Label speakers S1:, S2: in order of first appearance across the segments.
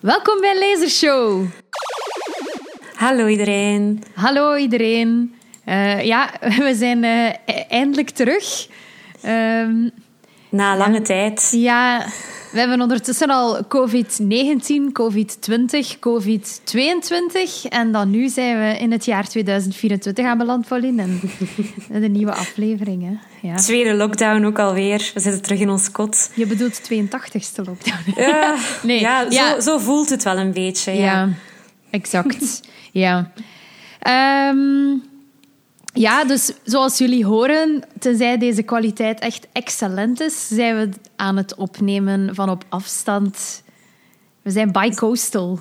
S1: Welkom bij Lasershow.
S2: Hallo iedereen.
S1: Hallo iedereen. Uh, ja, we zijn uh, eindelijk terug.
S2: Um, Na lange tijd.
S1: Ja, we hebben ondertussen al COVID-19, COVID-20, COVID-22. En dan nu zijn we in het jaar 2024 aanbeland, Pauline. En de nieuwe afleveringen. Ja.
S2: Tweede lockdown ook alweer. We zitten terug in ons kot.
S1: Je bedoelt 82e lockdown?
S2: Ja, nee. ja, Zo, zo, voelt het wel een beetje. Ja,
S1: ja exact. ja. Um, ja, dus zoals jullie horen, tenzij deze kwaliteit echt excellent is, zijn we aan het opnemen van op afstand. We zijn bi-coastal.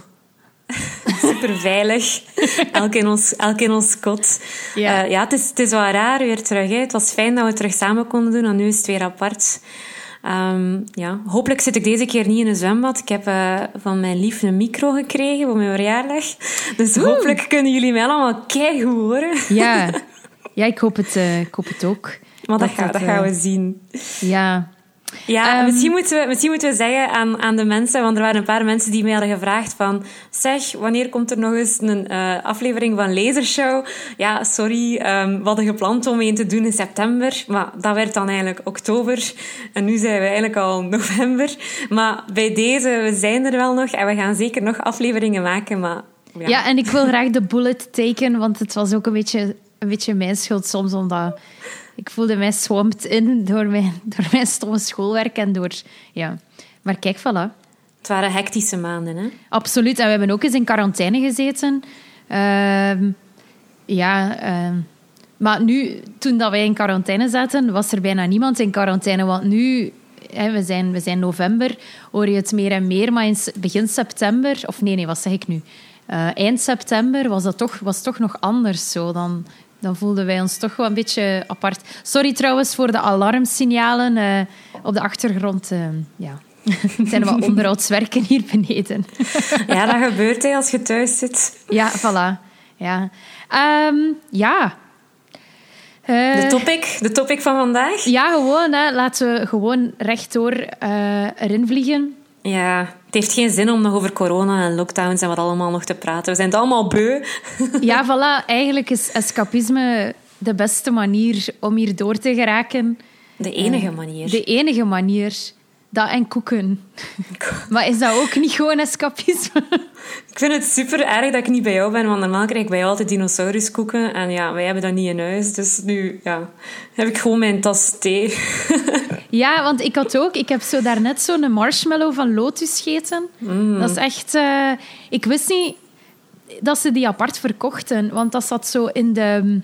S2: Super veilig. elk, in ons, elk in ons kot. Ja, uh, ja het, is, het is wel raar weer terug. Hè. Het was fijn dat we terug samen konden doen, en nu is het weer apart. Um, ja, hopelijk zit ik deze keer niet in een zwembad. Ik heb uh, van mijn lief een micro gekregen voor mijn verjaardag. Dus hopelijk kunnen jullie mij allemaal keigoed horen.
S1: Ja, Ja, ik hoop het, uh, ik hoop het ook.
S2: Maar dat, dat, dat gaan we zien.
S1: Ja.
S2: Ja, um, misschien, moeten we, misschien moeten we zeggen aan, aan de mensen, want er waren een paar mensen die mij hadden gevraagd van zeg, wanneer komt er nog eens een uh, aflevering van Lasershow? Ja, sorry, um, we hadden gepland om een te doen in september, maar dat werd dan eigenlijk oktober. En nu zijn we eigenlijk al november. Maar bij deze, we zijn er wel nog en we gaan zeker nog afleveringen maken, maar...
S1: Ja. ja, en ik wil graag de bullet taken, want het was ook een beetje een beetje mijn schuld soms, omdat ik voelde mij swamped in door mijn, door mijn stomme schoolwerk en door... Ja. Maar kijk, voilà.
S2: Het waren hectische maanden, hè?
S1: Absoluut. En we hebben ook eens in quarantaine gezeten. Uh, ja... Uh, maar nu, toen dat wij in quarantaine zaten, was er bijna niemand in quarantaine. Want nu, hè, we, zijn, we zijn november, hoor je het meer en meer. Maar in begin september... Of nee, nee, wat zeg ik nu? Uh, eind september was dat toch, was toch nog anders zo. Dan dan voelden wij ons toch wel een beetje apart. Sorry trouwens voor de alarmsignalen uh, op de achtergrond. Uh, ja. Het zijn wat onderhoudswerken hier beneden.
S2: ja, dat gebeurt hè, als je thuis zit.
S1: Ja, voilà. Ja. Um, ja.
S2: Uh, de, topic, de topic van vandaag?
S1: Ja, gewoon. Hè. Laten we gewoon rechtdoor erin vliegen.
S2: Ja, heeft geen zin om nog over corona en lockdowns en wat allemaal nog te praten. We zijn het allemaal beu.
S1: Ja, voilà. Eigenlijk is escapisme de beste manier om hier door te geraken.
S2: De enige manier.
S1: De enige manier. Dat en koeken. maar is dat ook niet gewoon escapisme?
S2: Ik vind het super erg dat ik niet bij jou ben, want normaal krijg ik bij jou altijd dinosauruskoeken. En ja, wij hebben dat niet in huis, dus nu ja, heb ik gewoon mijn tas thee.
S1: ja, want ik had ook... Ik heb zo daarnet zo'n marshmallow van Lotus gegeten. Mm. Dat is echt... Uh, ik wist niet dat ze die apart verkochten, want dat zat zo in de...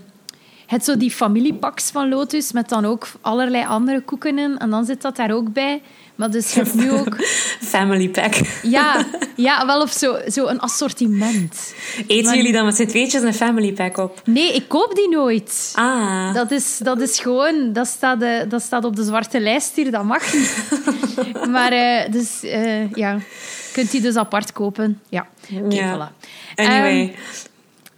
S1: Het zo die familiepaks van Lotus met dan ook allerlei andere koeken in. En dan zit dat daar ook bij. Maar dus je nu ook...
S2: Family pack.
S1: Ja, ja wel of zo, zo een assortiment.
S2: Eten jullie dan met z'n tweetjes een family pack op?
S1: Nee, ik koop die nooit.
S2: Ah.
S1: Dat is, dat is gewoon... Dat staat, uh, dat staat op de zwarte lijst hier, dat mag niet. maar uh, dus, uh, ja... Kunt die dus apart kopen. Ja, okay, ja. voilà.
S2: Anyway, um,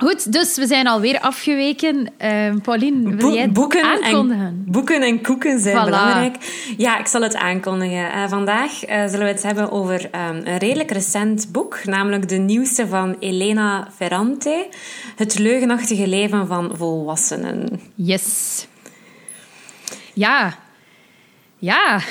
S1: Goed, dus we zijn alweer afgeweken. Uh, Pauline, wil jij het
S2: boeken
S1: aankondigen?
S2: En, boeken en koeken zijn belangrijk. Ja, ik zal het aankondigen. Uh, vandaag uh, zullen we het hebben over um, een redelijk recent boek, namelijk de nieuwste van Elena Ferrante, Het leugenachtige leven van volwassenen.
S1: Yes. Ja, ja.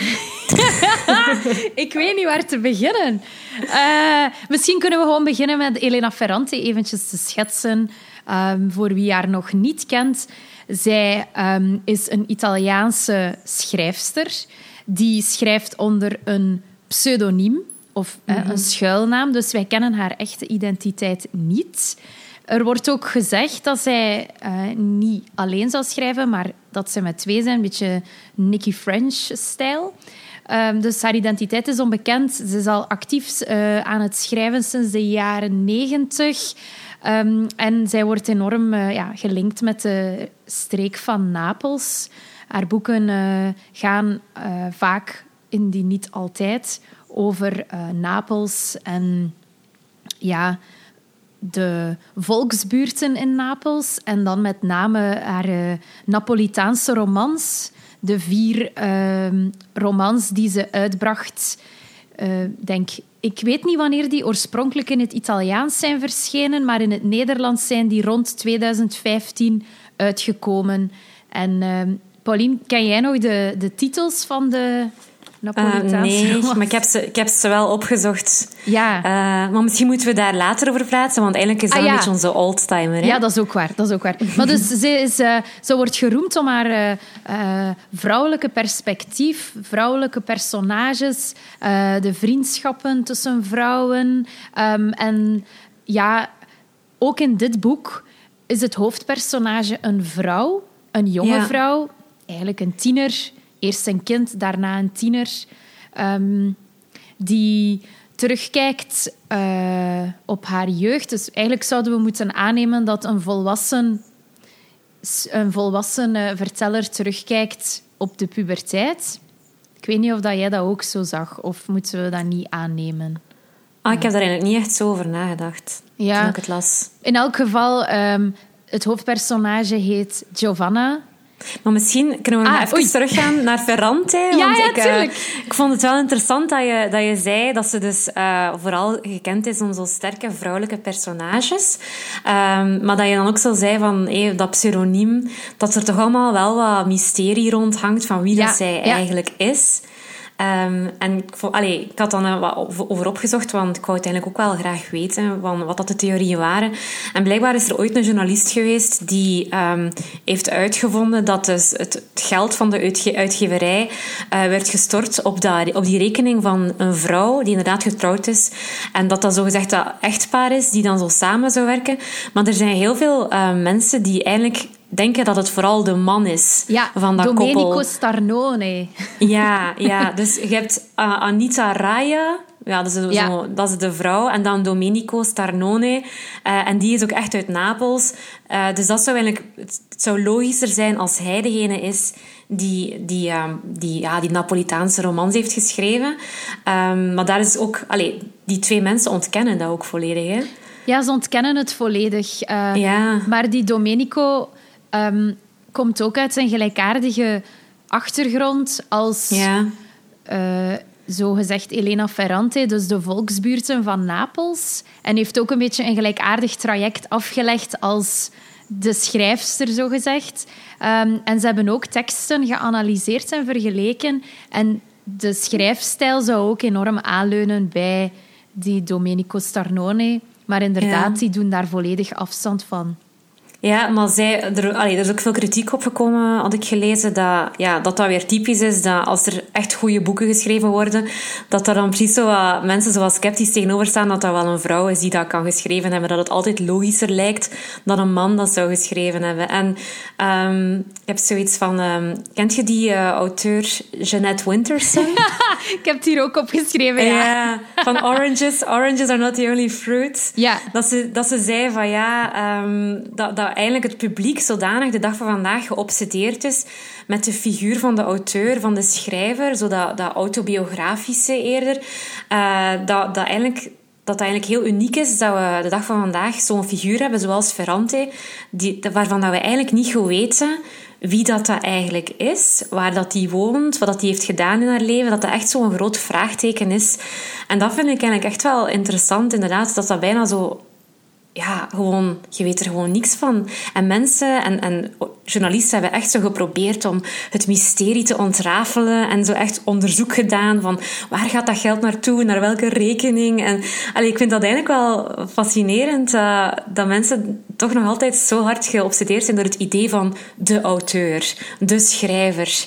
S1: ik weet niet waar te beginnen. Uh, misschien kunnen we gewoon beginnen met Elena Ferrante eventjes te schetsen. Um, voor wie haar nog niet kent. Zij um, is een Italiaanse schrijfster. Die schrijft onder een pseudoniem of mm -hmm. een schuilnaam. Dus wij kennen haar echte identiteit niet. Er wordt ook gezegd dat zij uh, niet alleen zal schrijven, maar dat ze met twee zijn, een beetje Nicky French-stijl. Um, dus haar identiteit is onbekend. Ze is al actief uh, aan het schrijven sinds de jaren negentig. Um, en zij wordt enorm uh, ja, gelinkt met de streek van Napels. Haar boeken uh, gaan vaak, indien niet altijd, over Napels en ja, de volksbuurten in Napels. En dan met name haar Napolitaanse romans de vier uh, romans die ze uitbracht, uh, denk ik weet niet wanneer die oorspronkelijk in het Italiaans zijn verschenen, maar in het Nederlands zijn die rond 2015 uitgekomen. En uh, Pauline, ken jij nog de, de titels van de
S2: Uh, Nee, maar ik heb, ze, ik heb ze wel opgezocht.
S1: Ja.
S2: Uh, maar misschien moeten we daar later over praten, want eigenlijk is dat ah, ja. een beetje onze oldtimer.
S1: Ja, dat is ook waar. Dat is ook waar. maar dus ze, is, uh, ze wordt geroemd om haar vrouwelijke perspectief, vrouwelijke personages, de vriendschappen tussen vrouwen. Um, en ja, ook in dit boek is het hoofdpersonage een vrouw, een jonge ja. vrouw, eigenlijk een tiener eerst een kind, daarna een tiener, ehm, die terugkijkt uh, op haar jeugd. Dus eigenlijk zouden we moeten aannemen dat een volwassen, een volwassen verteller terugkijkt op de puberteit. Ik weet niet of dat jij dat ook zo zag, of moeten we dat niet aannemen?
S2: Ah, ik heb daar eigenlijk niet echt zo over nagedacht ja. toen ik het las.
S1: In elk geval, um, het hoofdpersonage heet Giovanna.
S2: Maar misschien kunnen we ah, even teruggaan naar Ferrante.
S1: Ja,
S2: want
S1: ja,
S2: ik, uh, ik vond het wel interessant dat je, dat je zei dat ze dus uh, vooral gekend is om zo sterke vrouwelijke personages. Um, maar dat je dan ook zo zei van hey, dat pseudoniem, dat er toch allemaal wel wat mysterie rond hangt van wie ja, dat zij ja. eigenlijk is. Um, en ik, ik had dan wat over opgezocht, want ik wou uiteindelijk ook wel graag weten van wat dat de theorieën waren. En blijkbaar is er ooit een journalist geweest die um, heeft uitgevonden dat dus het geld van de uitgeverij uh, werd gestort op, op die rekening van een vrouw die inderdaad getrouwd is. En dat dat zogezegd dat echtpaar is die dan zo samen zou werken. Maar er zijn heel veel uh, mensen die eigenlijk denken dat het vooral de man is
S1: ja,
S2: van dat
S1: Domenico
S2: koppel.
S1: Starnone.
S2: Ja, ja, dus je hebt uh, Anita Raya, ja, dat, is
S1: Ja.
S2: Zo, dat is de vrouw, en dan Domenico Starnone, uh, en die is ook echt uit Napels. Uh, dus dat zou eigenlijk, het zou logischer zijn als hij degene is die die, um, die, ja, die Napolitaanse romans heeft geschreven. Um, maar daar is ook, allee, die twee mensen ontkennen dat ook volledig. Hè?
S1: Ja, ze ontkennen het volledig. Uh,
S2: Ja.
S1: Maar die Domenico ehm, komt ook uit een gelijkaardige achtergrond als
S2: Ja.
S1: eh, zogezegd Elena Ferrante, dus de volksbuurten van Napels. En heeft ook een beetje een gelijkaardig traject afgelegd als de schrijfster, zogezegd. Um, en ze hebben ook teksten geanalyseerd en vergeleken. En de schrijfstijl zou ook enorm aanleunen bij die Domenico Starnone. Maar inderdaad,
S2: Ja.
S1: die doen daar volledig afstand van.
S2: Ja, maar zij, er, allee, er is ook veel kritiek op gekomen, had ik gelezen, dat, ja, dat dat weer typisch is, dat als er echt goede boeken geschreven worden, dat er dan precies zo wat mensen zo wat sceptisch tegenover staan dat dat wel een vrouw is die dat kan geschreven hebben, dat het altijd logischer lijkt dat een man dat zou geschreven hebben. En um, ik heb zoiets van, um, kent je die uh, auteur Jeanette Winterson?
S1: Ik heb het hier ook opgeschreven, ja.
S2: Ja, van Oranges. Oranges are not the only fruit.
S1: Ja.
S2: Dat ze, dat ze zei van ja, um, dat, dat eigenlijk het publiek zodanig de dag van vandaag geobsedeerd is met de figuur van de auteur, van de schrijver, zo dat, dat autobiografische eerder, uh, dat, dat eigenlijk dat het eigenlijk heel uniek is dat we de dag van vandaag zo'n figuur hebben, zoals Ferrante, die, waarvan dat we eigenlijk niet goed weten wie dat, dat eigenlijk is, waar dat die woont, wat dat die heeft gedaan in haar leven, dat dat echt zo'n groot vraagteken is. En dat vind ik eigenlijk echt wel interessant, inderdaad, dat dat bijna zo ja, gewoon, je weet er gewoon niks van. En mensen en, en journalisten hebben echt zo geprobeerd om het mysterie te ontrafelen en zo echt onderzoek gedaan van waar gaat dat geld naartoe, naar welke rekening. En allee, ik vind dat eigenlijk wel fascinerend uh, dat mensen toch nog altijd zo hard geobsedeerd zijn door het idee van de auteur, de schrijver.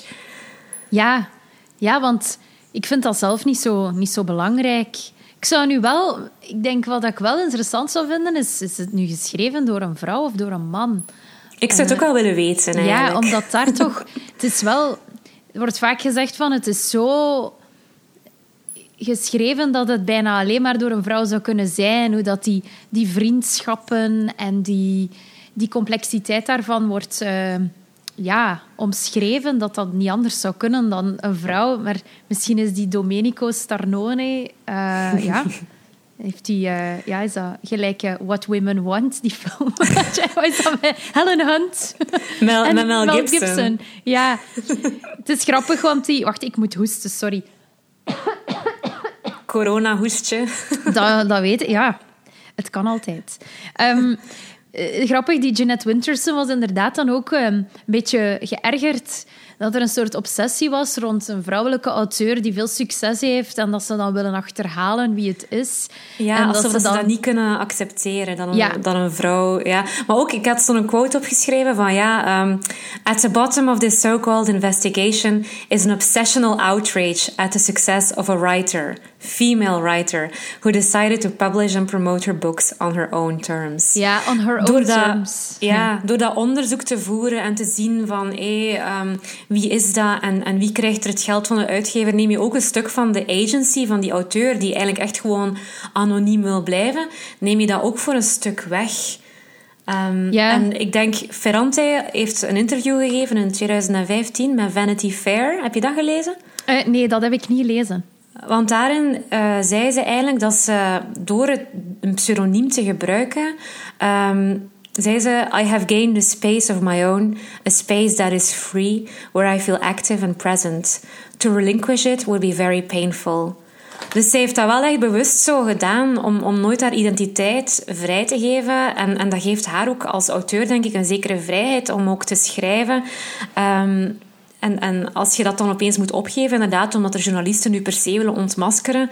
S1: Ja, ja want ik vind dat zelf niet zo, niet zo belangrijk. Ik zou nu wel... Ik denk wat ik wel interessant zou vinden, is... Is het nu geschreven door een vrouw of door een man?
S2: Ik zou het ook wel willen weten, eigenlijk.
S1: Ja, omdat daar toch... Het is wel... Er wordt vaak gezegd van, het is zo geschreven dat het bijna alleen maar door een vrouw zou kunnen zijn. Hoe dat die, die vriendschappen en die, die complexiteit daarvan wordt... Uh, ja, omschreven dat dat niet anders zou kunnen dan een vrouw. Maar misschien is die Domenico Starnone... Uh, ja, heeft die... Uh, ja, is dat gelijk uh, What Women Want, die film. is dat met Helen Hunt.
S2: Mel,
S1: en
S2: met Mel,
S1: Mel
S2: Gibson.
S1: Gibson. Ja. Het is grappig, want die... Wacht, ik moet hoesten, sorry.
S2: Corona-hoestje.
S1: Dat, dat weet ik, ja. Het kan altijd. Ehm, eh, grappig, die Jeanette Winterson was inderdaad dan ook ehm, een beetje geërgerd dat er een soort obsessie was rond een vrouwelijke auteur die veel succes heeft en dat ze dan willen achterhalen wie het is.
S2: Ja,
S1: en dat
S2: ze,
S1: dan...
S2: dat niet kunnen accepteren, dan een,
S1: Ja.
S2: dan een vrouw. Ja. Maar ook, ik had zo'n quote opgeschreven van ja, um, at the bottom of this so-called investigation is an obsessional outrage at the success of a writer, female writer, who decided to publish and promote her books on her own terms.
S1: Ja, on her own
S2: door dat,
S1: terms.
S2: Ja, door dat onderzoek te voeren en te zien van hé, ehm, wie is dat en, en wie krijgt er het geld van de uitgever, neem je ook een stuk van de agency van die auteur, die eigenlijk echt gewoon anoniem wil blijven, neem je dat ook voor een stuk weg.
S1: Ja.
S2: En ik denk, Ferrante heeft een interview gegeven in 2015 met Vanity Fair. Heb je dat gelezen?
S1: Eh, nee, dat heb ik niet gelezen.
S2: Want daarin eh, zei ze eigenlijk dat ze door het, een pseudoniem te gebruiken, ehm, zei ze: I have gained a space of my own, a space that is free, where I feel active and present. To relinquish it would be very painful. Dus zij heeft dat wel echt bewust zo gedaan om, om nooit haar identiteit vrij te geven. En, en dat geeft haar ook als auteur, denk ik, een zekere vrijheid om ook te schrijven. Ehm, en, en als je dat dan opeens moet opgeven, inderdaad, omdat er journalisten nu per se willen ontmaskeren,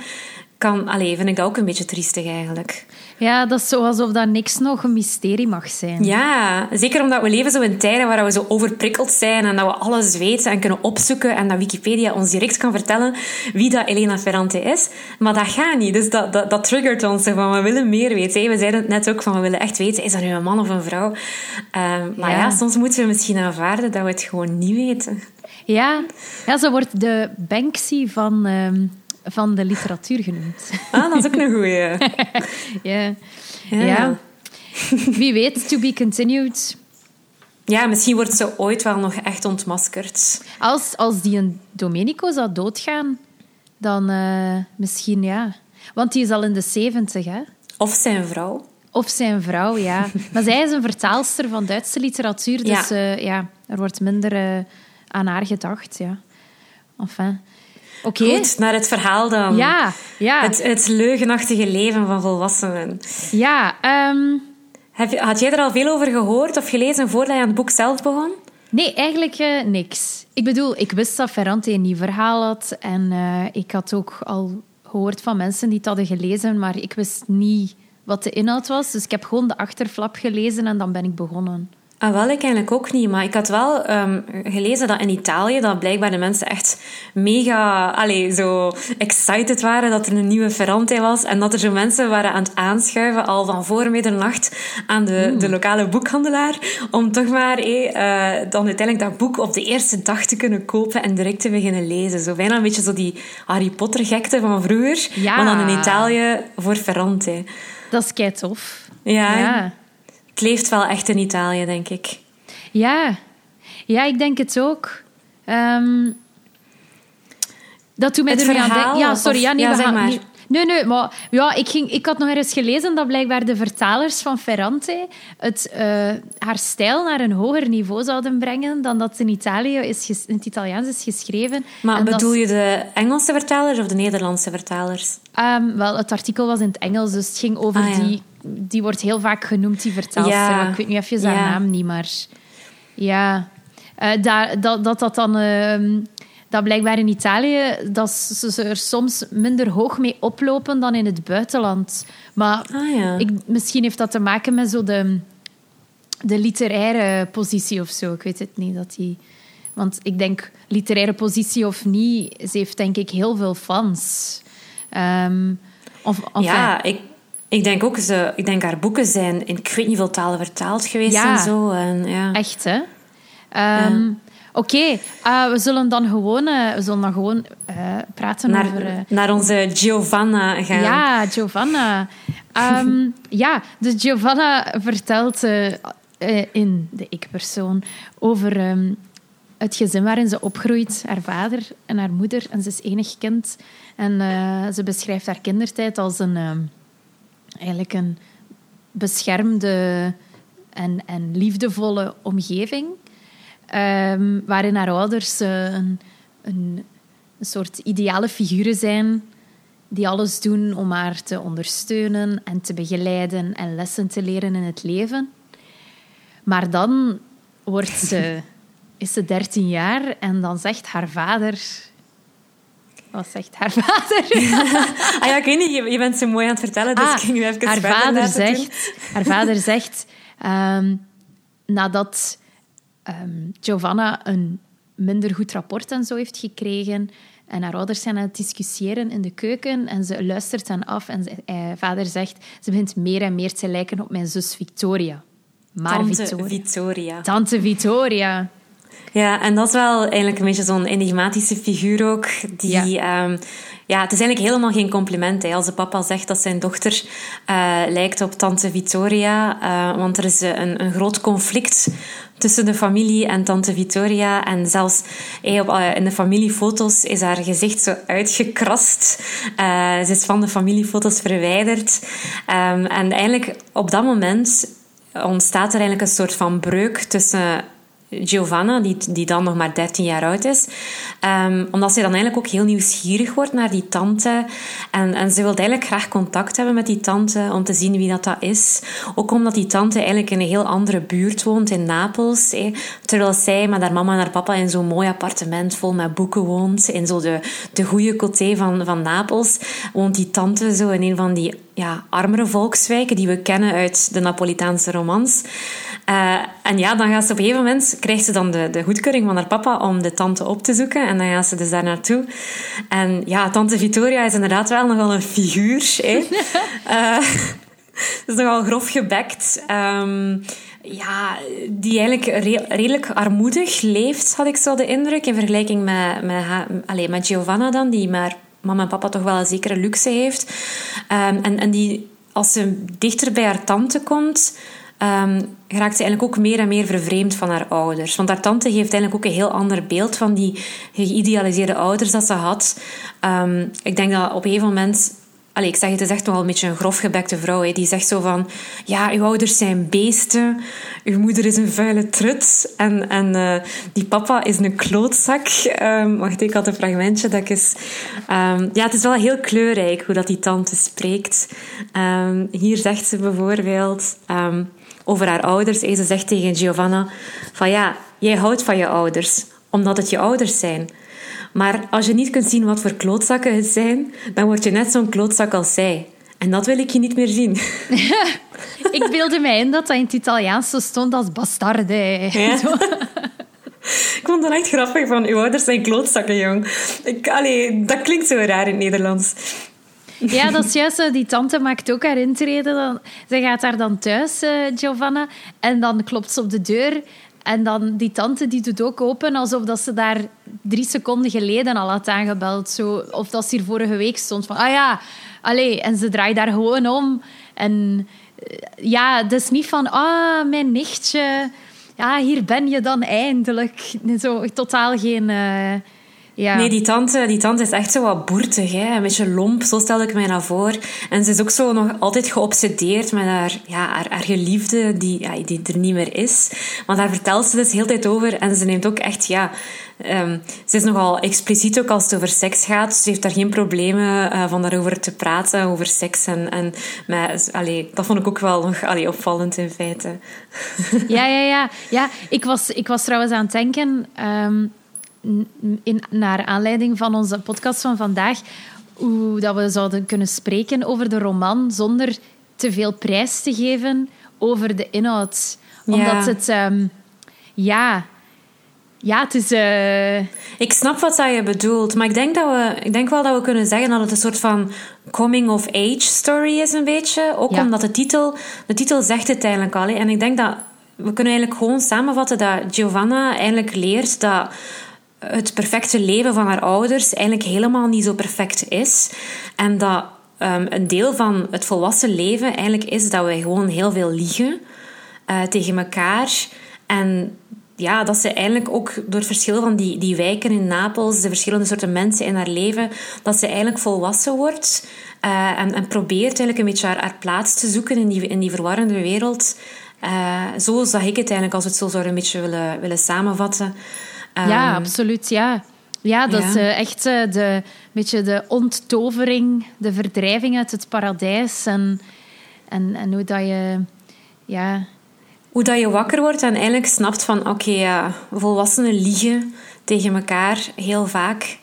S2: kan, allee, vind ik dat ook een beetje triestig eigenlijk.
S1: Ja, dat is zo alsof dat niks nog een mysterie mag zijn.
S2: Ja, zeker omdat we leven zo in tijden waar we zo overprikkeld zijn en dat we alles weten en kunnen opzoeken en dat Wikipedia ons direct kan vertellen wie dat Elena Ferrante is. Maar dat gaat niet, dus dat, dat, dat triggert ons van we willen meer weten. We zeiden het net ook van we willen echt weten, is dat nu een man of een vrouw? Ehm, maar ja.
S1: Ja.
S2: soms moeten we misschien aanvaarden dat we het gewoon niet weten.
S1: Ja, ja ze wordt de Banksy van, ehm, van de literatuur genoemd.
S2: Ah, dat is ook een goeie.
S1: ja.
S2: Ja.
S1: ja. Wie weet, to be continued.
S2: Ja, misschien wordt ze ooit wel nog echt ontmaskerd.
S1: Als, als die een Domenico zou doodgaan, dan eh, misschien ja. Want die is al in de zeventig, hè?
S2: Of zijn vrouw.
S1: Of zijn vrouw, ja. Maar zij is een vertaalster van Duitse literatuur, dus
S2: Ja.
S1: ja, ja er wordt minder eh, aan haar gedacht, ja. Enfin. Oké.
S2: Goed, naar het verhaal dan.
S1: Ja, ja.
S2: Het, het leugenachtige leven van volwassenen.
S1: Ja, ehm,
S2: Heb had jij er al veel over gehoord of gelezen voordat je aan het boek zelf begon?
S1: nee, eigenlijk eh, niks. Ik bedoel, ik wist dat Ferrante een nieuw verhaal had. En eh, ik had ook al gehoord van mensen die het hadden gelezen, maar ik wist niet wat de inhoud was. Dus ik heb gewoon de achterflap gelezen en dan ben ik begonnen.
S2: Ah, wel, ik eigenlijk ook niet. Maar ik had wel ehm, gelezen dat in Italië dat blijkbaar de mensen echt mega allez, zo excited waren dat er een nieuwe Ferrante was. En dat er zo mensen waren aan het aanschuiven al van voor middernacht aan de, de lokale boekhandelaar. Om toch maar eh, dan uiteindelijk dat boek op de eerste dag te kunnen kopen en direct te beginnen lezen. Zo bijna een beetje zo die Harry Potter gekte van vroeger.
S1: Ja.
S2: Maar dan in Italië voor Ferrante.
S1: Dat is kei tof.
S2: Ja,
S1: Ja.
S2: Het leeft wel echt in Italië, denk ik.
S1: Ja, ja ik denk het ook. Ehm, dat doet mij
S2: Het
S1: er nu aan
S2: verhaal,
S1: denken. Ja,
S2: of-
S1: sorry. Ja, nee,
S2: ja,
S1: we gaan
S2: maar.
S1: niet- Nee, nee, maar ja, ik, ging, ik had nog eens gelezen dat blijkbaar de vertalers van Ferrante het, eh, haar stijl naar een hoger niveau zouden brengen dan dat in Italië is in het Italiaans is geschreven.
S2: Maar
S1: En
S2: bedoel je de Engelse vertalers of de Nederlandse vertalers?
S1: Ehm, wel, het artikel was in het Engels, dus het ging over
S2: Ah, ja.
S1: die... Die wordt heel vaak genoemd, die vertaalster.
S2: Ja.
S1: Ik weet nu even haar
S2: Ja.
S1: naam niet, maar... Ja. Eh, daar, dat, dat dat dan... ehm, dat blijkbaar in Italië... Dat ze er soms minder hoog mee oplopen dan in het buitenland. Maar
S2: Ah ja.
S1: ik, misschien heeft dat te maken met zo de, de literaire positie of zo. Ik weet het niet. Dat die, want ik denk, literaire positie of niet, ze heeft denk ik heel veel fans. Ehm, of,
S2: ja, ik, ik denk ook, ze, ik denk haar boeken zijn in ik weet niet veel talen vertaald geweest
S1: Ja.
S2: en zo. En, ja.
S1: Echt, hè? Ehm, Oké, eh, we zullen dan gewoon, eh, we zullen dan gewoon eh, praten
S2: Naar,
S1: over...
S2: naar onze Giovanna gaan.
S1: Ja, Giovanna. Ehm, ja, dus Giovanna vertelt in de ik-persoon over ehm, het gezin waarin ze opgroeit. Haar vader en haar moeder. En ze is enig kind. En ze beschrijft haar kindertijd als een... ehm, eigenlijk een beschermde en, en liefdevolle omgeving. Ehm, waarin haar ouders eh, een, een, een soort ideale figuren zijn die alles doen om haar te ondersteunen en te begeleiden en lessen te leren in het leven. Maar dan wordt ze, is ze 13 jaar en dan zegt haar vader. Wat zegt haar vader?
S2: ah ja, ik weet niet, je, bent zo mooi aan het vertellen, dus
S1: Ah,
S2: ik ging nu even
S1: haar vader zegt, haar vader zegt ehm, nadat ehm, Giovanna een minder goed rapport en zo heeft gekregen en haar ouders zijn aan het discussiëren in de keuken en ze luistert dan af en ze, eh, vader zegt ze begint meer en meer te lijken op mijn zus Victoria. Maar
S2: Tante
S1: Victoria.
S2: Victoria.
S1: Tante Victoria.
S2: Ja, en dat is wel eigenlijk een beetje zo'n enigmatische figuur ook. Die,
S1: Ja.
S2: ja. ja, het is eigenlijk helemaal geen compliment hè, als de papa zegt dat zijn dochter eh, lijkt op tante Victoria. eh, want er is eh, een, een groot conflict tussen de familie en tante Victoria. En zelfs op, in de familiefoto's is haar gezicht zo uitgekrast. Ze is van de familiefoto's verwijderd. Ehm, en eigenlijk op dat moment ontstaat er eigenlijk een soort van breuk tussen Giovanna, die, die dan nog maar 13 jaar oud is. Ehm, omdat zij dan eigenlijk ook heel nieuwsgierig wordt naar die tante. En, en ze wil eigenlijk graag contact hebben met die tante om te zien wie dat, dat is. Ook omdat die tante eigenlijk in een heel andere buurt woont, in Napels. Terwijl zij met haar mama en haar papa in zo'n mooi appartement vol met boeken woont. In zo de, de goede côté van, van Napels woont die tante zo in een van die ja, armere volkswijken die we kennen uit de Napolitaanse romans. Eh, en ja, dan gaat ze op een gegeven moment, krijgt ze dan de, de goedkeuring van haar papa om de tante op te zoeken. En dan gaat ze dus daar naartoe. En ja, tante Victoria is inderdaad wel nogal een figuur. Hè? Eh, is nogal grof gebekt. Ehm, ja, die eigenlijk re- redelijk armoedig leeft, had ik zo de indruk. In vergelijking met, met, haar, allee, met Giovanna dan, die maar mama en papa toch wel een zekere luxe heeft. Ehm, en, en die, als ze dichter bij haar tante komt, ehm, raakt ze eigenlijk ook meer en meer vervreemd van haar ouders. Want haar tante geeft eigenlijk ook een heel ander beeld van die geïdealiseerde ouders dat ze had. Ehm, ik denk dat op een gegeven moment Allee, ik zeg, het is echt nogal een beetje een grofgebekte vrouw. Hè. Die zegt zo van... Ja, uw ouders zijn beesten. Uw moeder is een vuile trut. En, en uh, die papa is een klootzak. Um, wacht, ik had een fragmentje dat. Um, ja, het is wel heel kleurrijk hoe dat die tante spreekt. Um, hier zegt ze bijvoorbeeld... over haar ouders. En ze zegt tegen Giovanna... Van ja, jij houdt van je ouders. Omdat het je ouders zijn. Maar als je niet kunt zien wat voor klootzakken het zijn, dan word je net zo'n klootzak als zij. En dat wil ik je niet meer zien.
S1: ik beelde mij in dat dat in het Italiaans zo stond als bastarde.
S2: Ja. ik vond dat echt grappig van, uw ouders zijn klootzakken, jong. Ik, allee, dat klinkt zo raar in het Nederlands.
S1: Ja, dat is juist. Die tante maakt ook haar intrede. Dan, gaat daar dan thuis, uh, Giovanna. En dan klopt ze op de deur. En dan die tante die doet ook open alsof dat ze daar drie seconden geleden al had aangebeld. Zo, of dat ze hier vorige week stond van, ah ja, allee. En ze draait daar gewoon om. En ja, het is niet van, ah, mijn nichtje. Ja, hier ben je dan eindelijk. Zo, totaal geen... Uh, ja.
S2: Nee, die tante, die tante is echt zo wat boertig, hè? een beetje lomp, zo stel ik mij nou voor. En ze is ook zo nog altijd geobsedeerd met haar, ja, haar, haar geliefde, die, ja, die er niet meer is. Want daar vertelt ze dus heel tijd over en ze neemt ook echt, ja... Um, ze is nogal expliciet ook als het over seks gaat. Ze heeft daar geen problemen uh, van daarover te praten, over seks. En, en met, allee, dat vond ik ook wel nog allee, opvallend in feite.
S1: Ja, ja, ja. ja ik, was, ik was trouwens aan het denken... Um in, naar aanleiding van onze podcast van vandaag, hoe dat we zouden kunnen spreken over de roman zonder te veel prijs te geven over de inhoud. Omdat
S2: ja.
S1: het... Um, ja... Ja, het is... Uh...
S2: Ik snap wat je bedoelt, maar ik denk, dat we, ik denk wel dat we kunnen zeggen dat het een soort van coming-of-age story is, een beetje. Ook
S1: Ja.
S2: omdat de titel, de titel zegt het eigenlijk al. hè. En ik denk dat we kunnen eigenlijk gewoon samenvatten dat Giovanna eigenlijk leert dat het perfecte leven van haar ouders eigenlijk helemaal niet zo perfect is. En dat um, een deel van het volwassen leven eigenlijk is dat wij gewoon heel veel liegen uh, tegen elkaar. En ja, dat ze eigenlijk ook door het verschil van die, die wijken in Napels, de verschillende soorten mensen in haar leven, dat ze eigenlijk volwassen wordt uh, en, en probeert eigenlijk een beetje haar, plaats te zoeken in die, in die verwarrende wereld. Uh, zo zag ik het eigenlijk, als we het zo zouden een beetje willen, willen samenvatten.
S1: Ja, absoluut, ja. Ja, dat is uh, echt uh, de, beetje de onttovering, de verdrijving uit het paradijs. En, en, en hoe dat je... Ja,
S2: hoe dat je wakker wordt en eigenlijk snapt van... Oké, ja, volwassenen liegen tegen elkaar heel vaak.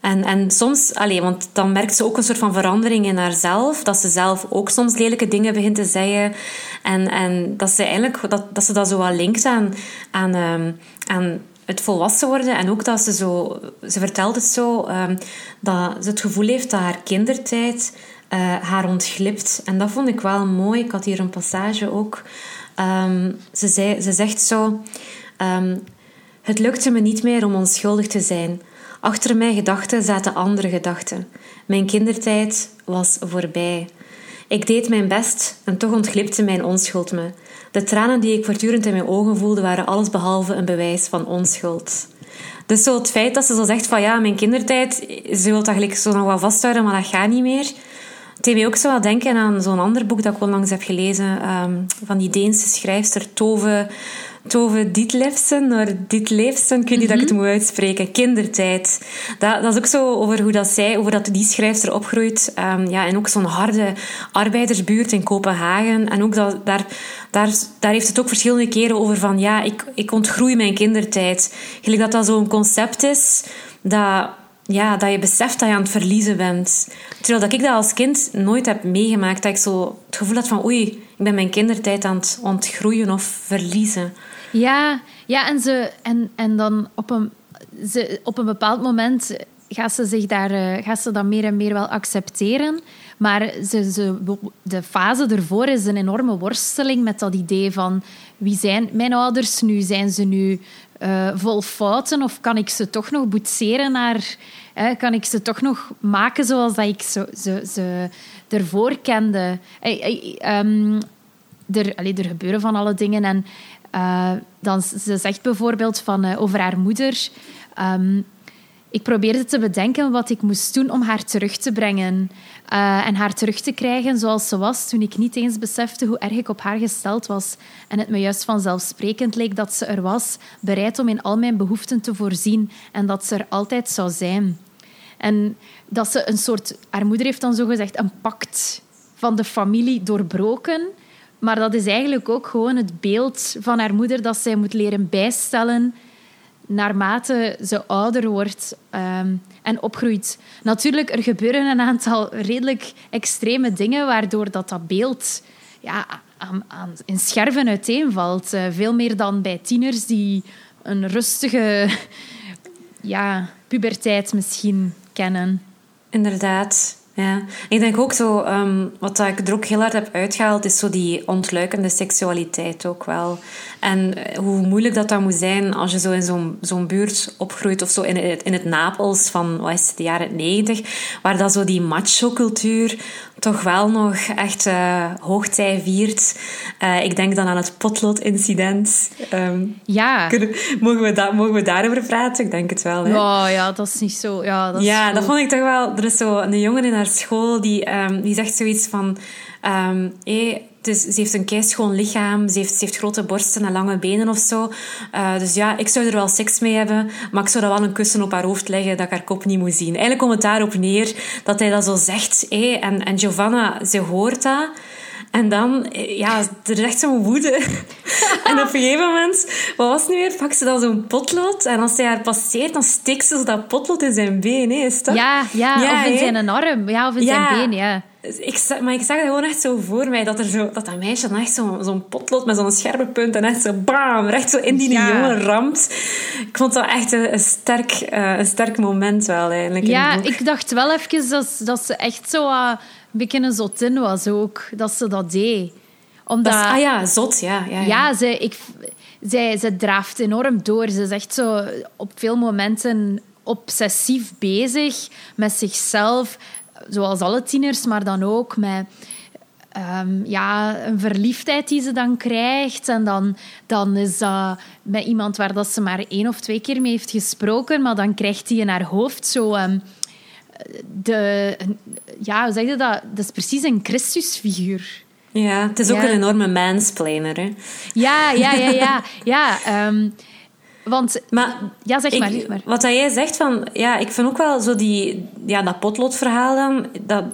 S2: En, en soms, allez, want dan merkt ze ook een soort van verandering in haarzelf. Dat ze zelf ook soms lelijke dingen begint te zeggen. En, en dat ze eigenlijk dat, dat, ze dat zo wat linkt aan, aan, ehm, aan het volwassen worden. En ook dat ze zo, ze vertelt het zo, um, dat ze het gevoel heeft dat haar kindertijd uh, haar ontglipt. En dat vond ik wel mooi. Ik had hier een passage ook. Um, ze, ze zegt zo: Het lukte me niet meer om onschuldig te zijn. Achter mijn gedachten zaten andere gedachten. Mijn kindertijd was voorbij. Ik deed mijn best en toch ontglipte mijn onschuld me. De tranen die ik voortdurend in mijn ogen voelde waren allesbehalve een bewijs van onschuld. Dus zo het feit dat ze zo zegt van ja, mijn kindertijd, ze wil dat zo nog wel vasthouden, maar dat gaat niet meer. Het deed mij ook zo wat denken aan zo'n ander boek dat ik onlangs heb gelezen, um, van die Deense schrijfster Tove Tove Dietlefsen, naar Dietlefsen, ik weet niet dat ik het mhm. moet uitspreken, kindertijd. Dat, dat is ook zo over hoe dat zij, over dat die schrijfster opgroeit. Um, ja, en ook zo'n harde arbeidersbuurt in Kopenhagen. En ook dat, daar, daar, daar heeft het ook verschillende keren over van, ja, ik, ik ontgroei mijn kindertijd. Gelijk dat dat zo'n concept is, dat ja, dat je beseft dat je aan het verliezen bent. Terwijl dat ik dat als kind nooit heb meegemaakt. Dat ik zo het gevoel had van oei, ik ben mijn kindertijd aan het ontgroeien of verliezen.
S1: Ja, ja en, ze, en, en dan op een, ze, op een bepaald moment gaat ze, zich daar, uh, ze dat meer en meer wel accepteren. Maar ze, ze, de fase ervoor is een enorme worsteling met dat idee van wie zijn mijn ouders nu? Zijn ze nu uh, vol fouten of kan ik ze toch nog boetseren naar... kan ik ze toch nog maken zoals dat ik ze, ze, ervoor kende? Um, er, allee, er gebeuren van alle dingen en dan, ze zegt bijvoorbeeld van, over haar moeder. Um, ik probeerde te bedenken wat ik moest doen om haar terug te brengen. Uh, en haar terug te krijgen zoals ze was toen ik niet eens besefte hoe erg ik op haar gesteld was. En het me juist vanzelfsprekend leek dat ze er was, bereid om in al mijn behoeften te voorzien en dat ze er altijd zou zijn. En dat ze een soort... Haar moeder heeft dan zo gezegd een pact van de familie doorbroken maar dat is eigenlijk ook gewoon het beeld van haar moeder dat zij moet leren bijstellen naarmate ze ouder wordt um, en opgroeit. Natuurlijk, er gebeuren een aantal redelijk extreme dingen waardoor dat, dat beeld ja, aan, in scherven uiteenvalt. Uh, veel meer dan bij tieners die een rustige ja, puberteit misschien kennen.
S2: Inderdaad. Ja, ik denk ook zo, um, wat ik er ook heel hard heb uitgehaald, is zo die ontluikende seksualiteit ook wel. En eh, hoe moeilijk dat dan moet zijn als je zo in zo'n buurt opgroeit, of zo in het, in het Napels van, wat is het, de jaren negentig, waar dat zo die macho-cultuur toch wel nog echt uh, hoogtij viert. Uh, ik denk dan aan het potlood-incident.
S1: Um, ja.
S2: Kunnen, mogen, we mogen we daarover praten? Ik denk het wel. Hè?
S1: Oh, ja, dat is niet zo... Ja, dat,
S2: ja, dat vond ik toch wel... Er is zo een jongen in haar school die, um, die zegt zoiets van... Um, hey, dus ze heeft een keischoon lichaam, ze heeft, ze heeft grote borsten en lange benen of zo. Uh, dus ja, ik zou er wel seks mee hebben, maar ik zou er wel een kussen op haar hoofd leggen dat ik haar kop niet moet zien. Eigenlijk komt het daarop neer dat hij dat zo zegt. Hey, en, en Giovanna, ze hoort dat. En dan, ja, er is echt zo'n woede. en op een gegeven moment, wat was het nu weer? Pakt ze dan zo'n potlood. En als hij haar passeert, dan steekt ze dat potlood in zijn been. Hè? Is dat?
S1: Ja, ja, ja, of in zijn arm. Ja, of in zijn been, ja.
S2: Ik, maar ik zag het gewoon echt zo voor mij, dat, er zo, dat dat meisje dan echt zo'n zo potlood met zo'n scherpe punt en echt zo bam, recht zo in die jongen ramt. Ik vond dat echt een, sterk, uh, een sterk moment wel eigenlijk.
S1: Ja, ik dacht wel even dat, dat ze echt zo... Uh, een beetje een zotin was ook, dat ze dat deed.
S2: Omdat, dat ah ja, zot, ja. Ja,
S1: ja. ja ze, ik, zij, ze draaft enorm door. Ze is echt zo op veel momenten obsessief bezig met zichzelf. Zoals alle tieners, maar dan ook met... Um, ja, een verliefdheid die ze dan krijgt. En dan, dan is dat met iemand waar dat ze maar één of twee keer mee heeft gesproken. Maar dan krijgt hij in haar hoofd zo... Um, de, ja, hoe zeg je dat? Dat is precies een Christusfiguur.
S2: Ja, het is ook een enorme mansplainer. Hè?
S1: Ja, ja, ja, ja. ja um, Want,
S2: Maar
S1: ja, zeg maar,
S2: ik-
S1: zeg maar.
S2: Wat dat jij zegt van, ja, ik vind ook wel zo die, ja, dat potlotverhaal dan, dat,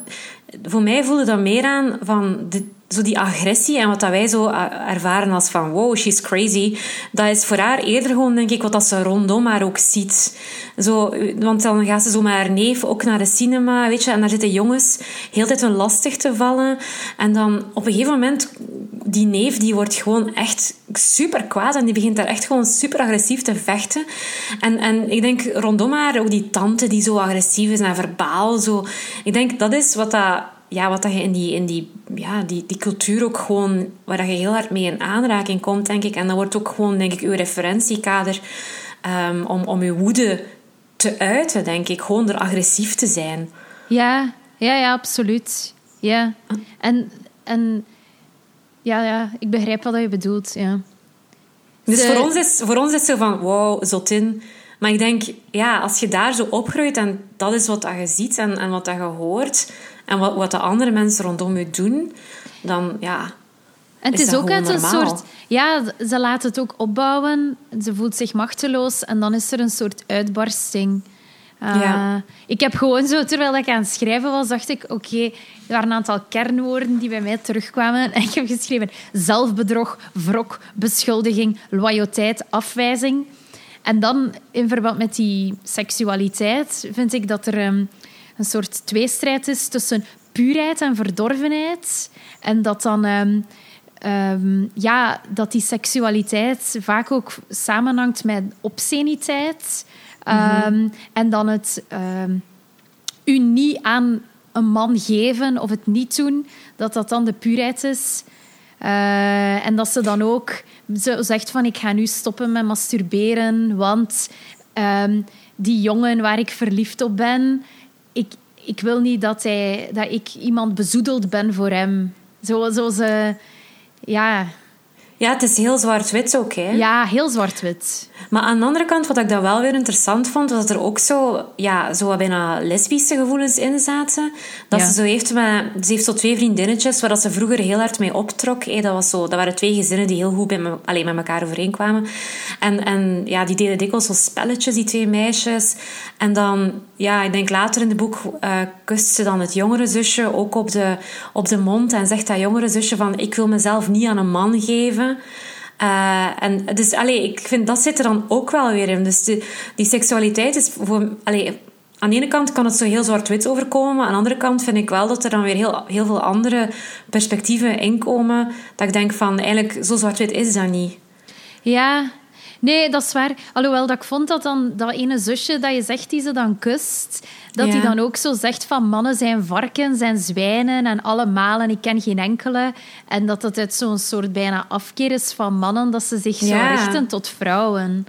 S2: voor mij voelde dat meer aan van de, zo die agressie en wat dat wij zo a- ervaren als van, wow, she's crazy. Dat is voor haar eerder gewoon, denk ik, wat dat ze rondom haar ook ziet. Zo, want dan gaat ze zo met haar neef ook naar de cinema, weet je, en daar zitten jongens heel tijd hun lastig te vallen. En dan op een gegeven moment, die neef, die wordt gewoon echt super kwaad en die begint daar echt gewoon super agressief te vechten. En, en ik denk rondom haar ook die tante die zo agressief is en verbaal. Zo. Ik denk dat is wat dat, ja, wat dat je in, die, in die, ja, die, die cultuur ook gewoon, waar dat je heel hard mee in aanraking komt, denk ik. En dat wordt ook gewoon, denk ik, uw referentiekader ehm, om, om uw woede te uiten, denk ik. Gewoon door agressief te zijn.
S1: Ja, ja, ja, absoluut. Ja. En, en ja, ja, ik begrijp wat je bedoelt, ja.
S2: Dus voor, ons is, voor ons is het zo van, wow, zotin. Maar ik denk, ja, als je daar zo opgroeit en dat is wat dat je ziet en, en wat dat je hoort en wat, wat de andere mensen rondom je doen, dan ja...
S1: En het
S2: Is
S1: ook uit een soort... Ja, ze laat het ook opbouwen. Ze voelt zich machteloos en dan is er een soort uitbarsting. Uh,
S2: Ja.
S1: Ik heb gewoon zo, terwijl ik aan het schrijven was, dacht ik... Oké, er waren een aantal kernwoorden die bij mij terugkwamen. En ik heb geschreven zelfbedrog, wrok, beschuldiging, loyaliteit, afwijzing. En dan, in verband met die seksualiteit, vind ik dat er ehm, een soort tweestrijd is tussen puurheid en verdorvenheid. En dat dan... ehm, ehm, ja, dat die seksualiteit vaak ook samenhangt met obsceniteit. Ehm, En dan het u niet aan een man geven of het niet doen, dat dat dan de puurheid is. Eh, en dat ze dan ook zo zegt van ik ga nu stoppen met masturberen, want die jongen waar ik verliefd op ben, ik, ik wil niet dat, hij, dat ik iemand bezoedeld ben voor hem. Zo, zo ze... Ja,
S2: Ja, het is heel zwart-wit ook, hè.
S1: ja heel zwart-wit.
S2: Maar aan de andere kant, wat ik dan wel weer interessant vond, was dat er ook zo, ja, zo wat bijna lesbische gevoelens in zaten. Dat
S1: Ja.
S2: ze zo heeft met, ze heeft zo twee vriendinnetjes waar dat ze vroeger heel hard mee optrok. Hé, dat, was zo, dat waren twee gezinnen die heel goed bij me, alleen met elkaar overeenkwamen. En, en ja, die deden dikwijls zo spelletjes, die twee meisjes. En dan, ja, ik denk later in het boek eh, kust ze dan het jongere zusje ook op de, op de mond en zegt dat jongere zusje van, ik wil mezelf niet aan een man geven. Uh, en dus, allee, ik vind dat zit er dan ook wel weer in. Dus die, die seksualiteit is voor... Allee, aan de ene kant kan het zo heel zwart-wit overkomen, maar aan de andere kant vind ik wel dat er dan weer heel, heel veel andere perspectieven inkomen. Dat ik denk van, eigenlijk, zo zwart-wit is dat niet.
S1: Ja, nee, dat is waar. Alhoewel dat ik vond dat dan dat ene zusje dat je zegt die ze dan kust, dat
S2: Ja.
S1: die dan ook zo zegt van mannen zijn varkens en zwijnen en allemaal en ik ken geen enkele. En dat het uit zo'n soort bijna afkeer is van mannen, dat ze zich zo richten tot vrouwen.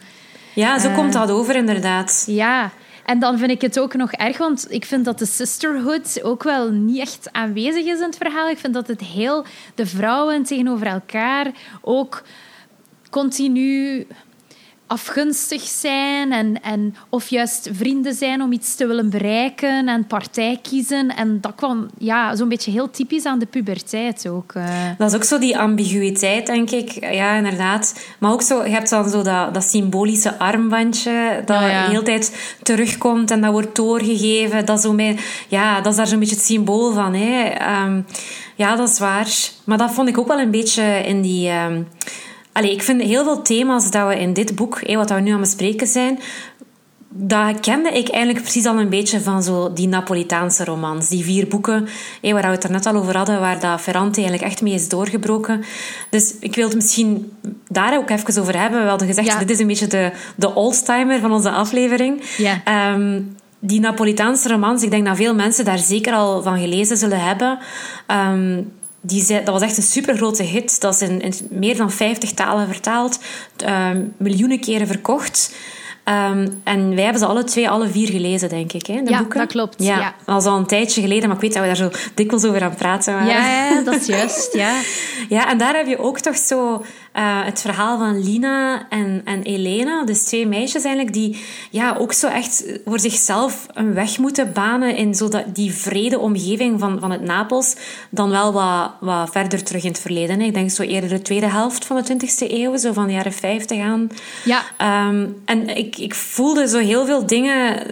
S2: Ja, zo
S1: Eh.
S2: komt dat over, inderdaad.
S1: Ja, en dan vind ik het ook nog erg, want ik vind dat de sisterhood ook wel niet echt aanwezig is in het verhaal. Ik vind dat het heel de vrouwen tegenover elkaar ook continu afgunstig zijn en, en of juist vrienden zijn om iets te willen bereiken en partij kiezen. En dat kwam ja, zo'n beetje heel typisch aan de puberteit ook. eh.
S2: Dat is ook zo die ambiguïteit, denk ik. Ja, inderdaad. Maar ook zo, je hebt dan zo dat, dat symbolische armbandje dat
S1: ja.
S2: de hele tijd terugkomt en dat wordt doorgegeven. Dat is, zo mee, ja, dat is daar zo'n beetje het symbool van. Hè. Ehm, ja, dat is waar. Maar dat vond ik ook wel een beetje in die... ehm, Allee, ik vind heel veel thema's dat we in dit boek, hé, wat we nu aan het bespreken zijn, dat kende ik eigenlijk precies al een beetje van zo die Napolitaanse romans. Die vier boeken, hé, waar we het er net al over hadden, waar dat Ferrante eigenlijk echt mee is doorgebroken. Dus ik wil het misschien daar ook even over hebben. We hadden gezegd,
S1: Ja.
S2: dit is een beetje de, de oldtimer van onze aflevering.
S1: Ja.
S2: Ehm, die Napolitaanse romans, ik denk dat veel mensen daar zeker al van gelezen zullen hebben. Ehm, die zei, dat was echt een supergrote hit. Dat is in, in meer dan 50 talen vertaald. ehm, miljoenen keren verkocht. Ehm, en wij hebben ze alle twee, alle vier gelezen, denk ik. Hè, de
S1: Ja,
S2: boeken.
S1: dat klopt,
S2: Ja,
S1: ja.
S2: Dat was al een tijdje geleden, maar ik weet dat we daar zo dikwijls over aan het praten waren.
S1: Ja, ja, dat is juist, ja.
S2: Ja, en daar heb je ook toch zo... Uh, het verhaal van Lina en, en Elena, dus twee meisjes eigenlijk, die ja, ook zo echt voor zichzelf een weg moeten banen in zo dat, die vrede omgeving van, van het Napels, dan wel wat, wat verder terug in het verleden. Hè. Ik denk zo eerder de tweede helft van de 20e eeuw, zo van de jaren 50 aan.
S1: Ja.
S2: Um, en ik, ik voelde zo heel veel dingen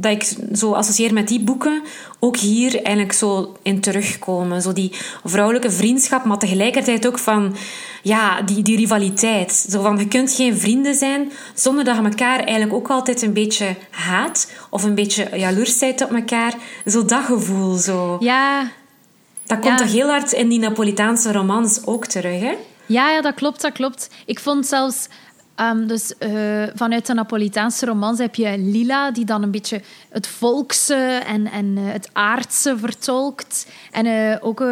S2: dat ik zo associeer met die boeken, ook hier eigenlijk zo in terugkomen. Zo die vrouwelijke vriendschap, maar tegelijkertijd ook van ja, die, die rivaliteit. Zo van, je kunt geen vrienden zijn zonder dat je elkaar eigenlijk ook altijd een beetje haat of een beetje jaloers bent op elkaar. Zo dat gevoel. Zo.
S1: Ja.
S2: Dat komt toch heel hard in die Napolitaanse romans ook terug, hè?
S1: Ja, ja, dat klopt, dat klopt. Ik vond zelfs Um, dus uh, vanuit de Napolitaanse romans heb je Lila, die dan een beetje het volkse en, en uh, het aardse vertolkt. En uh, ook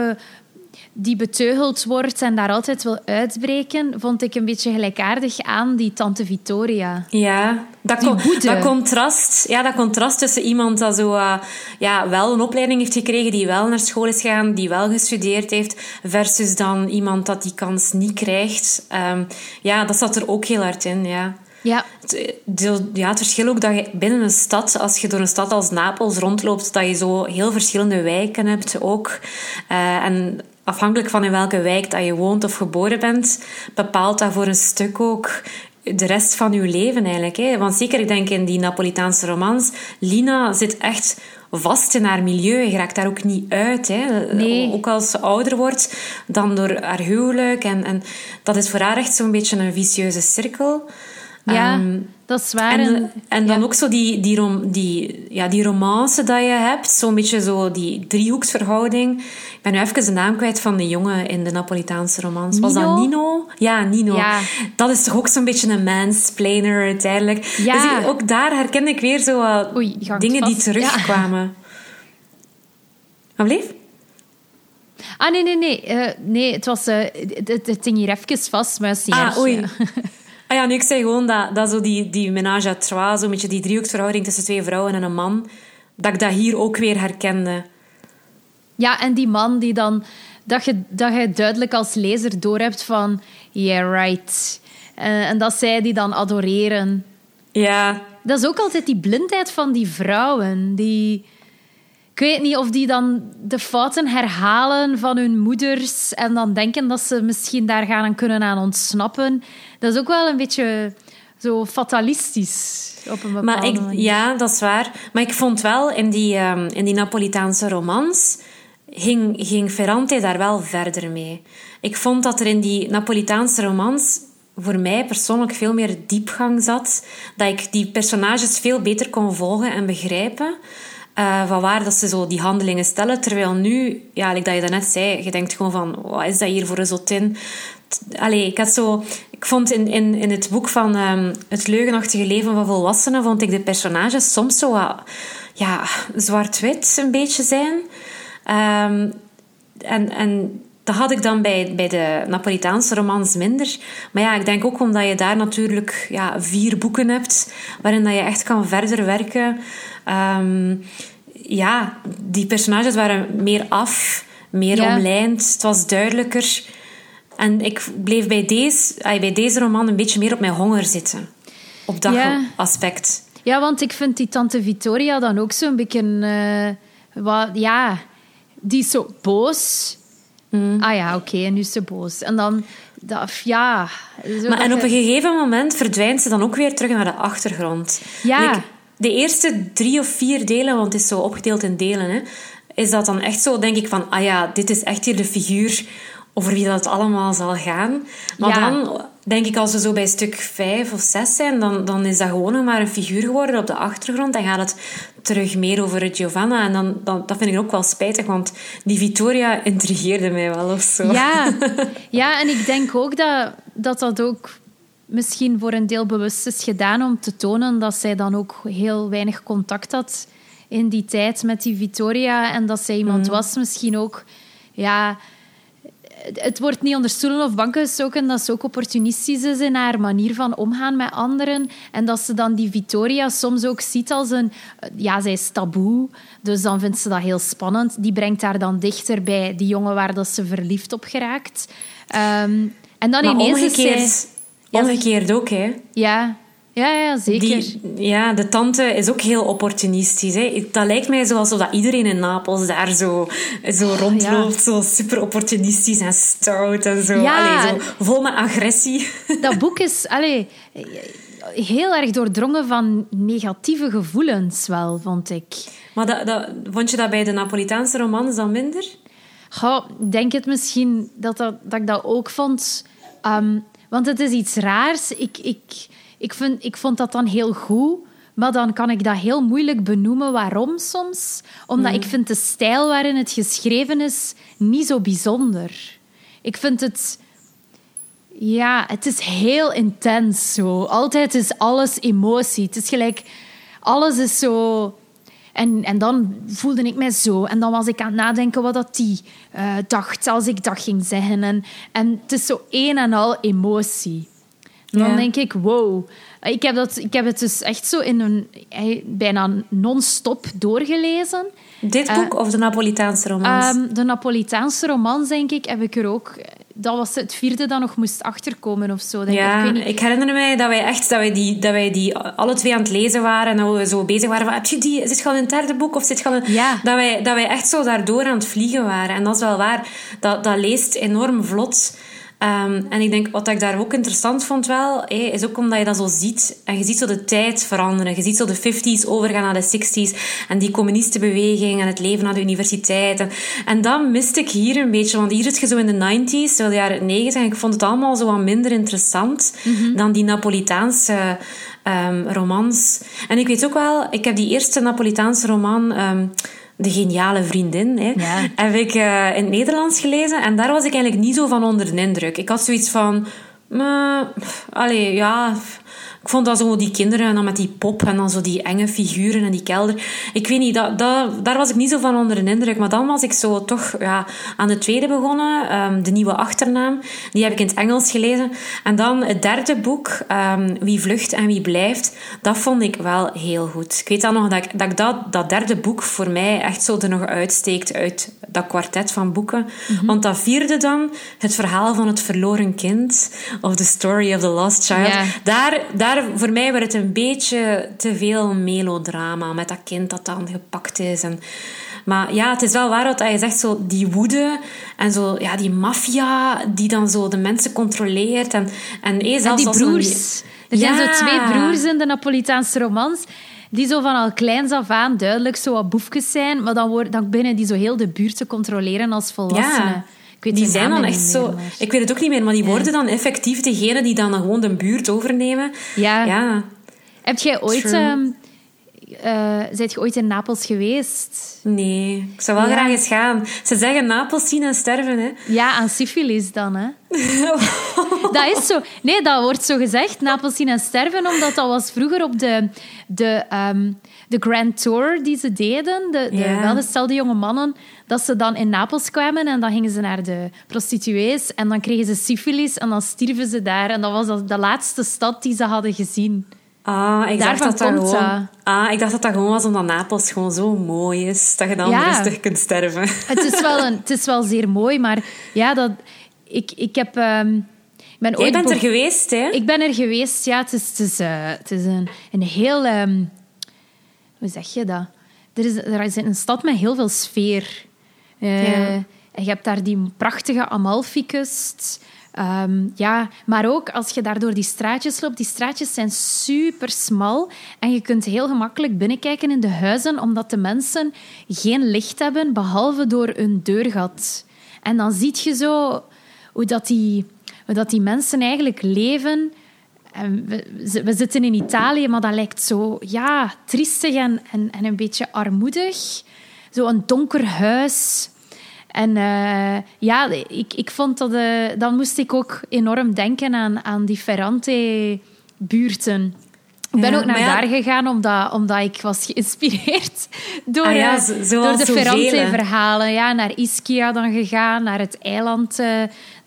S1: die beteugeld wordt en daar altijd wil uitbreken, vond ik een beetje gelijkaardig aan die tante Victoria.
S2: Ja, dat, dat contrast, ja, dat contrast tussen iemand dat zo, uh, ja, wel een opleiding heeft gekregen, die wel naar school is gegaan, die wel gestudeerd heeft, versus dan iemand dat die kans niet krijgt. Um, ja, dat zat er ook heel hard in, ja.
S1: Ja.
S2: Het, ja, het verschil ook dat je binnen een stad, als je door een stad als Napels rondloopt, dat je zo heel verschillende wijken hebt ook. Uh, en afhankelijk van in welke wijk dat je woont of geboren bent, bepaalt dat voor een stuk ook de rest van je leven eigenlijk. Hè? Want zeker, ik denk in die Napolitaanse romans, Lina zit echt vast in haar milieu. Je raakt daar ook niet uit. Hè?
S1: Nee.
S2: Ook als ze ouder wordt, dan door haar huwelijk. En, en dat is voor haar echt zo'n beetje een vicieuze cirkel.
S1: Ja, um, dat is waar.
S2: En, en dan ja. ook zo die, die, rom, die, ja, die romance dat je hebt. Zo'n beetje zo die driehoeksverhouding. Ik ben nu even de naam kwijt van de jongen in de Napolitaanse romans. Was dat Nino? Ja, Nino.
S1: Ja.
S2: Dat is toch ook zo'n beetje een mansplainer uiteindelijk.
S1: Ja.
S2: Dus ook daar herken ik weer zo wat
S1: Oei,
S2: dingen die terugkwamen. Wat bleef?
S1: Ah, nee, nee, nee. Uh, nee, het was... Uh, het, het ging hier even vast, maar het is niet
S2: ah,
S1: erg.
S2: Oei. Ah ja, nu ik zei gewoon dat, dat zo die, die menage à trois, zo'n beetje die driehoeksverhouding tussen twee vrouwen en een man, dat ik dat hier ook weer herkende.
S1: Ja, en die man die dan... Dat je, dat je duidelijk als lezer doorhebt van... Yeah, right. Uh, en dat zij die dan adoreren.
S2: Ja.
S1: Dat is ook altijd die blindheid van die vrouwen. Die... Ik weet niet of die dan de fouten herhalen van hun moeders en dan denken dat ze misschien daar gaan kunnen aan ontsnappen. Dat is ook wel een beetje zo fatalistisch op een bepaalde
S2: maar ik,
S1: manier.
S2: Ja, dat is waar. Maar ik vond wel in die, um, in die Napolitaanse romans ging, ging Ferrante daar wel verder mee. Ik vond dat er in die Napolitaanse romans voor mij persoonlijk veel meer diepgang zat. Dat ik die personages veel beter kon volgen en begrijpen. Uh, van waar dat ze zo die handelingen stellen. Terwijl nu, ja, like dat je daarnet zei, je denkt gewoon van, wat is dat hier voor een zotin? Allee, ik had zo... Ik vond in, in, in het boek van um, Het leugenachtige leven van volwassenen, vond ik de personages soms zo wat, ja, zwart-wit een beetje zijn. Um, en, en dat had ik dan bij, bij de Napolitaanse romans minder. Maar ja, ik denk ook omdat je daar natuurlijk ja, vier boeken hebt waarin dat je echt kan verder werken. Um, ja, die personages waren meer af, meer
S1: Ja.
S2: omlijnd. Het was duidelijker. En ik bleef bij deze, bij deze roman een beetje meer op mijn honger zitten. Op dat
S1: Ja.
S2: aspect.
S1: Ja, want ik vind die tante Victoria dan ook zo'n beetje... eh, wat, ja, die is zo boos.
S2: Mm.
S1: Ah ja, oké, en nu is ze boos. En dan... Dat, ja... zo
S2: Maar, en op een gegeven moment verdwijnt ze dan ook weer terug naar de achtergrond.
S1: Ja.
S2: Like, de eerste drie of vier delen, want het is zo opgedeeld in delen, hè, is dat dan echt zo, denk ik, van ah ja, dit is echt hier de figuur over wie dat allemaal zal gaan. Maar
S1: Ja.
S2: dan denk ik, als we zo bij stuk vijf of zes zijn, dan, dan is dat gewoon nog maar een figuur geworden op de achtergrond. Dan gaat het terug meer over Giovanna. En dan, dan, dat vind ik ook wel spijtig, want die Vittoria intrigeerde mij wel of zo.
S1: Ja. ja, en ik denk ook dat, dat dat ook misschien voor een deel bewust is gedaan om te tonen dat zij dan ook heel weinig contact had in die tijd met die Victoria. En dat zij iemand was misschien ook... Ja, het wordt niet onder stoelen of banken gestoken dat ze ook opportunistisch is in haar manier van omgaan met anderen. En dat ze dan die Victoria soms ook ziet als een... Ja, zij is taboe, dus dan vindt ze dat heel spannend. Die brengt haar dan dichter bij die jongen waar dat ze verliefd op geraakt. Ehm, En dan
S2: Maar
S1: ineens is
S2: omgekeerd,
S1: zij... Ja,
S2: omgekeerd ook, hè.
S1: Ja, ja, ja zeker.
S2: Die, ja, de tante is ook heel opportunistisch. Hè. Dat lijkt mij alsof dat iedereen in Napels daar zo, zo rondloopt. Zo super opportunistisch en stout en zo.
S1: Ja.
S2: Allee, zo vol met agressie.
S1: Dat boek is allee, heel erg doordrongen van negatieve gevoelens wel, vond ik.
S2: Maar dat, dat, vond je dat bij de Napolitaanse romans dan minder?
S1: Goh, ik denk het misschien dat, dat, dat ik dat ook vond. Ehm, want het is iets raars. Ik, ik, ik, vind, ik vond dat dan heel goed. Maar dan kan ik dat heel moeilijk benoemen waarom soms. Omdat ik vind de stijl waarin het geschreven is niet zo bijzonder. Ik vind het... Ja, het is heel intens zo. Altijd is alles emotie. Het is gelijk... Alles is zo... En, en dan voelde ik mij zo. En dan was ik aan het nadenken wat dat die eh, dacht als ik dat ging zeggen. En, en het is zo een en al emotie. En dan
S2: Ja.
S1: denk ik, wow. Ik heb, dat, ik heb het dus echt zo in een... eh, bijna non-stop doorgelezen.
S2: Dit boek of de Napolitaanse romans?
S1: Ehm, de Napolitaanse romans, denk ik, heb ik er ook... Dat was het vierde dat nog moest achterkomen of zo. Denk ik.
S2: ja,
S1: ik
S2: ik herinner mij dat wij echt dat wij die, dat wij die alle twee aan het lezen waren en dat we zo bezig waren van, heb je die, zit je al in het derde boek of zit je al in...
S1: Ja.
S2: Dat, wij, dat wij echt zo daardoor aan het vliegen waren. En dat is wel waar. Dat, dat leest enorm vlot. Ehm, en ik denk, wat ik daar ook interessant vond wel, is ook omdat je dat zo ziet. En je ziet zo de tijd veranderen. Je ziet zo de 50s overgaan naar de 60s. En die communistenbeweging en het leven aan de universiteit. En, en dat miste ik hier een beetje. Want hier zit je zo in de 90s, zo de jaren 90. En ik vond het allemaal zo wat minder interessant dan die Napolitaanse ehm, romans. En ik weet ook wel, ik heb die eerste Napolitaanse roman... ehm, de geniale vriendin, hè,
S1: Ja.
S2: heb ik eh, in het Nederlands gelezen. En daar was ik eigenlijk niet zo van onder de indruk. Ik had zoiets van... Uh, allee, ja... Ik vond dat zo die kinderen en dan met die pop en dan zo die enge figuren en die kelder. Ik weet niet, dat, dat, daar was ik niet zo van onder de indruk. Maar dan was ik zo toch ja, aan de tweede begonnen. ehm, de nieuwe achternaam. Die heb ik in het Engels gelezen. En dan het derde boek, ehm, Wie vlucht en wie blijft. Dat vond ik wel heel goed. Ik weet dan nog dat ik dat, ik dat, dat derde boek voor mij echt zo er nog uitsteekt uit dat kwartet van boeken. Want dat vierde dan, het verhaal van het verloren kind. Of The Story of the Lost Child. Daar, voor mij werd het een beetje te veel melodrama met dat kind dat dan gepakt is. En, maar ja, het is wel waar wat je zegt, zo die woede en zo, ja, die maffia die dan zo de mensen controleert. En, en, eh,
S1: En die
S2: als een-
S1: broers. Er zijn zo twee broers in de Napolitaanse romans. Die zo van al kleins af aan duidelijk zo wat boefjes zijn. Maar dan, worden, dan binnen die zo heel de buurt te controleren als volwassenen.
S2: Ja.
S1: Weet
S2: die zijn dan echt zo... Ik weet het ook niet meer, maar die worden dan effectief degene die dan gewoon de buurt overnemen.
S1: Ja.
S2: Ja.
S1: Heb jij ooit... Ehm eh, zijt je ooit in Napels geweest?
S2: Nee, ik zou wel
S1: Ja.
S2: graag eens gaan. Ze zeggen Napels zien en sterven, hè.
S1: Ja, aan syfilis dan, hè? dat is zo. Nee, dat wordt zo gezegd, Napels zien en sterven, omdat dat was vroeger op de, de, ehm, de Grand Tour die ze deden, de, de welgestelde jonge mannen, dat ze dan in Napels kwamen en dan gingen ze naar de prostituees en dan kregen ze syfilis en dan stierven ze daar. En dat was de- de laatste stad die ze hadden gezien.
S2: Ah, ik dacht, dat dat gewoon, ah, ik dacht dat dat gewoon was omdat Napels gewoon zo mooi is. Dat je dan
S1: Ja.
S2: rustig kunt sterven.
S1: Het is wel, een, het is wel zeer mooi, maar ja, dat, ik, ik heb... ehm, ik ben
S2: Jij bent
S1: be-
S2: er geweest, hè?
S1: Ik ben er geweest, ja. Het is, het is, eh, het is een, een heel... ehm, hoe zeg je dat? Er is, er is een stad met heel veel sfeer. Eh,
S2: Ja.
S1: En je hebt daar die prachtige Amalfi-kust. Ehm, ja, maar ook als je daar door die straatjes loopt, die straatjes zijn super smal en je kunt heel gemakkelijk binnenkijken in de huizen, omdat de mensen geen licht hebben, behalve door hun deurgat. En dan zie je zo hoe dat die, hoe dat die mensen eigenlijk leven. En we, we zitten in Italië, maar dat lijkt zo ja, triestig en, en, en een beetje armoedig. Zo een donker huis. En eh, ja, ik, ik vond dat... eh, dan moest ik ook enorm denken aan, aan die Ferrante-buurten. Ik ben
S2: Ja,
S1: ook naar
S2: ja-
S1: daar gegaan omdat, omdat ik was geïnspireerd door,
S2: Ah ja,
S1: eh,
S2: zo-
S1: door de. Ferrante-verhalen. Ja, naar Ischia dan gegaan, naar het eiland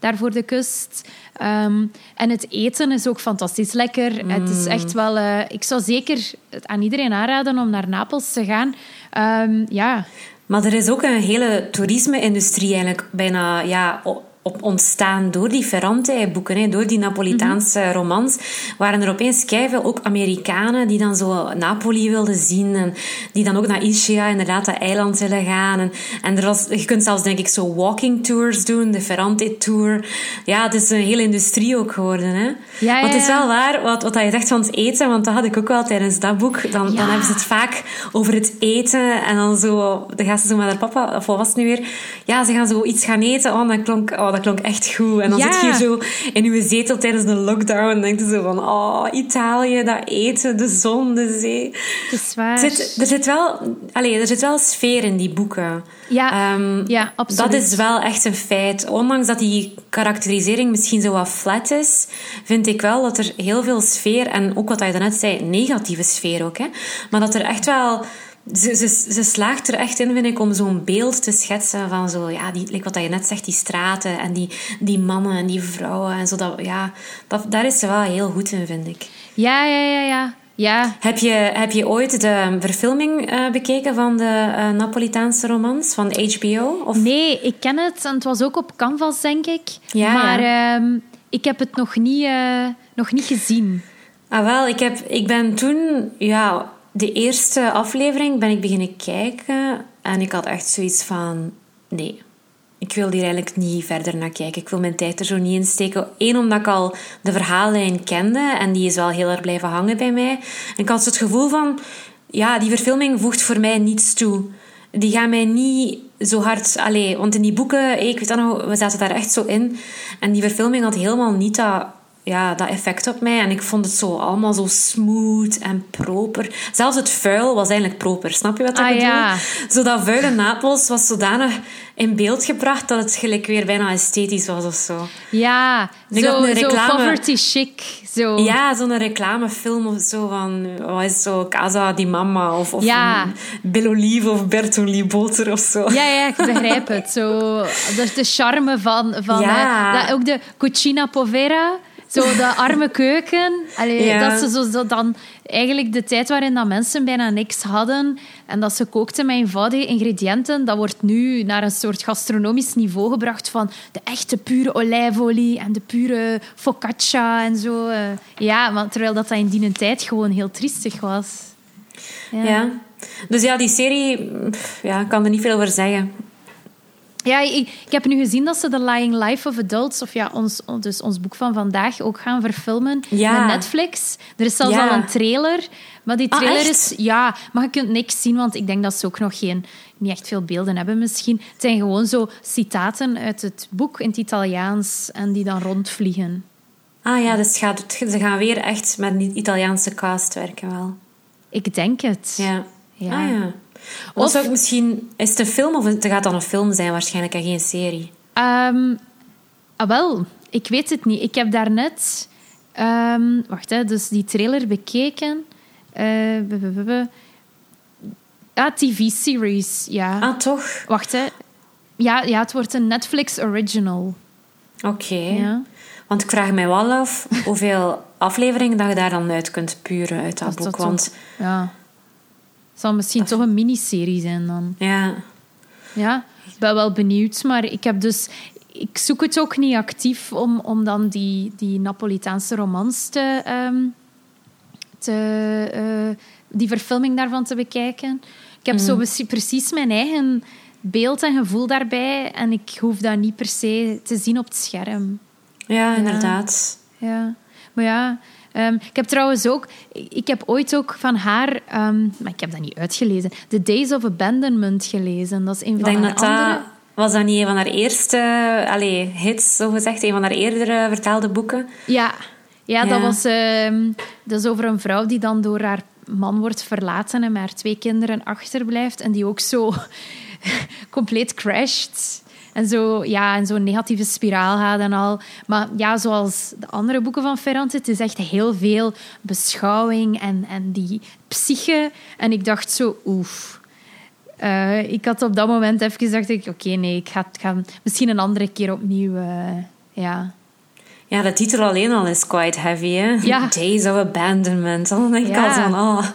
S1: daar voor de kust. Ehm, en het eten is ook fantastisch lekker. Het is
S2: Mm.
S1: echt wel... eh, ik zou zeker het aan iedereen aanraden om naar Napels te gaan. Ehm, ja,
S2: Maar er is ook een hele toerisme-industrie eigenlijk bijna ja, op ontstaan door die Ferrante-boeken, door die Napolitaanse romans, waren er opeens veel ook Amerikanen die dan zo Napoli wilden zien en die dan ook naar Ischia, inderdaad, dat eiland willen gaan. En, en er was, je kunt zelfs, denk ik, zo walking tours doen, de Ferrante-tour. Ja, het is een hele industrie ook geworden, hè.
S1: Ja, ja,
S2: Want het is wel waar, wat, wat je zegt van het eten, want dat had ik ook wel tijdens dat boek. Dan, dan hebben ze het vaak over het eten en dan zo, dan gaan ze zo met haar papa, of wat was het nu weer? Ja, ze gaan zo iets gaan eten. Oh, dat klonk, oh, dat klonk echt goed. En dan
S1: Ja.
S2: zit je zo in je zetel tijdens de lockdown en denk je zo van, oh, Italië, dat eten, de zon, de zee.
S1: Het is waar.
S2: Er zit, er zit wel, allez, er zit wel sfeer in die boeken.
S1: Ja,
S2: Ehm,
S1: ja, absoluut.
S2: Dat is wel echt een feit. Ondanks dat die karakterisering misschien zo wat flat is, vind ik wel dat er heel veel sfeer, en ook wat je daarnet zei, negatieve sfeer ook, hè, maar dat er echt wel... Ze, ze, ze slaagt er echt in, vind ik, om zo'n beeld te schetsen van zo, ja, die, like wat je net zegt, die straten en die, die mannen en die vrouwen en zo. Dat, ja, dat, daar is ze wel heel goed in, vind ik.
S1: Ja, ja, ja, ja. Ja,
S2: Heb je, heb je ooit de verfilming eh, bekeken van de eh, Napolitaanse romans van HBO? Of?
S1: nee, ik ken het en het was ook op Canvas, denk ik.
S2: Ja,
S1: maar ehm, ik heb het nog niet, eh, nog niet gezien.
S2: Ah, wel, ik, heb, ik ben toen, ja, de eerste aflevering ben ik beginnen kijken en ik had echt zoiets van, nee, ik wil hier eigenlijk niet verder naar kijken. Ik wil mijn tijd er zo niet in steken. Eén, omdat ik al de verhaallijn kende en die is wel heel erg blijven hangen bij mij. En ik had het gevoel van, ja, die verfilming voegt voor mij niets toe. Die gaan mij niet zo hard... Allee, want in die boeken, ik weet dat nog, we zaten daar echt zo in. En die verfilming had helemaal niet dat ja, dat effect op mij. En ik vond het zo allemaal zo smooth en proper. Zelfs het vuil was eigenlijk proper. Snap je wat ik
S1: Ah,
S2: bedoel?
S1: ja.
S2: Zo dat vuile Napels was zodanig in beeld gebracht dat het gelijk weer bijna esthetisch was of zo.
S1: Ja,
S2: denk
S1: zo, poverty chic. Zo.
S2: Ja, zo'n reclamefilm of zo van... Wat is zo? Casa di Mamma of, of
S1: Ja.
S2: of Bertolli Boter of zo.
S1: Ja, ja, ik begrijp het. Zo, dat is de charme van... van
S2: Ja.
S1: eh, dat, ook de cucina povera. Zo de arme keuken. Allee,
S2: Ja.
S1: Dat ze zo, zo dan... Eigenlijk de tijd waarin dat mensen bijna niks hadden en dat ze kookten met eenvoudige ingrediënten, dat wordt nu naar een soort gastronomisch niveau gebracht van de echte pure olijfolie en de pure focaccia en zo. eh. Ja, maar terwijl dat, dat in die tijd gewoon heel triestig was.
S2: Ja. Dus ja, die serie... pff, Ja, ik kan er niet veel over zeggen.
S1: Ja, ik, ik heb nu gezien dat ze The Lying Life of Adults, of ja, ons, dus ons boek van vandaag, ook gaan verfilmen
S2: Ja.
S1: met Netflix. Er is zelfs
S2: Ja.
S1: al een trailer. Maar die
S2: Ah,
S1: trailer is... Ja, maar je kunt niks zien, want ik denk dat ze ook nog geen, niet echt veel beelden hebben misschien. Het zijn gewoon zo citaten uit het boek in het Italiaans en die dan rondvliegen.
S2: Ah ja, dus het gaat, ze gaan weer echt met een Italiaanse cast werken wel.
S1: Ik denk het.
S2: Ja.
S1: Ja.
S2: Ah ja. Of,
S1: Of-
S2: zou misschien... Is het een film of het gaat dan een film zijn waarschijnlijk en geen serie?
S1: Ehm, ah, wel, ik weet het niet. Ik heb daarnet... ehm wacht, hè, dus die trailer bekeken. Bu. Ah, TV-series, ja.
S2: Ah, toch?
S1: Wacht, hè. Ja, ja, het wordt een Netflix original.
S2: Oké.
S1: Ja.
S2: Want ik vraag mij wel af hoeveel afleveringen dat je daar dan uit kunt puren uit dat boek.
S1: dat
S2: Want
S1: Ja. Het zal misschien toch een miniserie zijn dan.
S2: ja,
S1: Ja, ik ben wel benieuwd, maar ik heb dus... Ik zoek het ook niet actief om, om dan die, die Napolitaanse romans te... ehm, te eh, die verfilming daarvan te bekijken. Ik heb zo precies- precies mijn eigen beeld en gevoel daarbij en ik hoef dat niet per se te zien op het scherm.
S2: ja, inderdaad.
S1: Ja, maar ja... ehm, ik heb trouwens ook... Ik heb ooit ook van haar... ehm, maar ik heb dat niet uitgelezen. The Days of Abandonment gelezen. Dat is een van haar
S2: dat
S1: andere...
S2: dat... Was dat niet een van haar eerste allee, hits, zo gezegd? Een van haar eerdere vertaalde boeken?
S1: Ja, ja, dat was... ehm, dat is over een vrouw die dan door haar man wordt verlaten en met haar twee kinderen achterblijft. En die ook zo compleet crasht. En zo, ja, in zo'n negatieve spiraal gaat en al. Maar ja, zoals de andere boeken van Ferrante, het is echt heel veel beschouwing en, en die psyche. En ik dacht zo, oef. Eh, ik had op dat moment even gezegd, ik, oké, nee, ik ga, ik ga misschien een andere keer opnieuw... eh, ja.
S2: Ja, de titel alleen al is quite heavy, hè?
S1: Ja.
S2: Days of Abandonment. Dan denk ik
S1: Ja.
S2: al van, oh,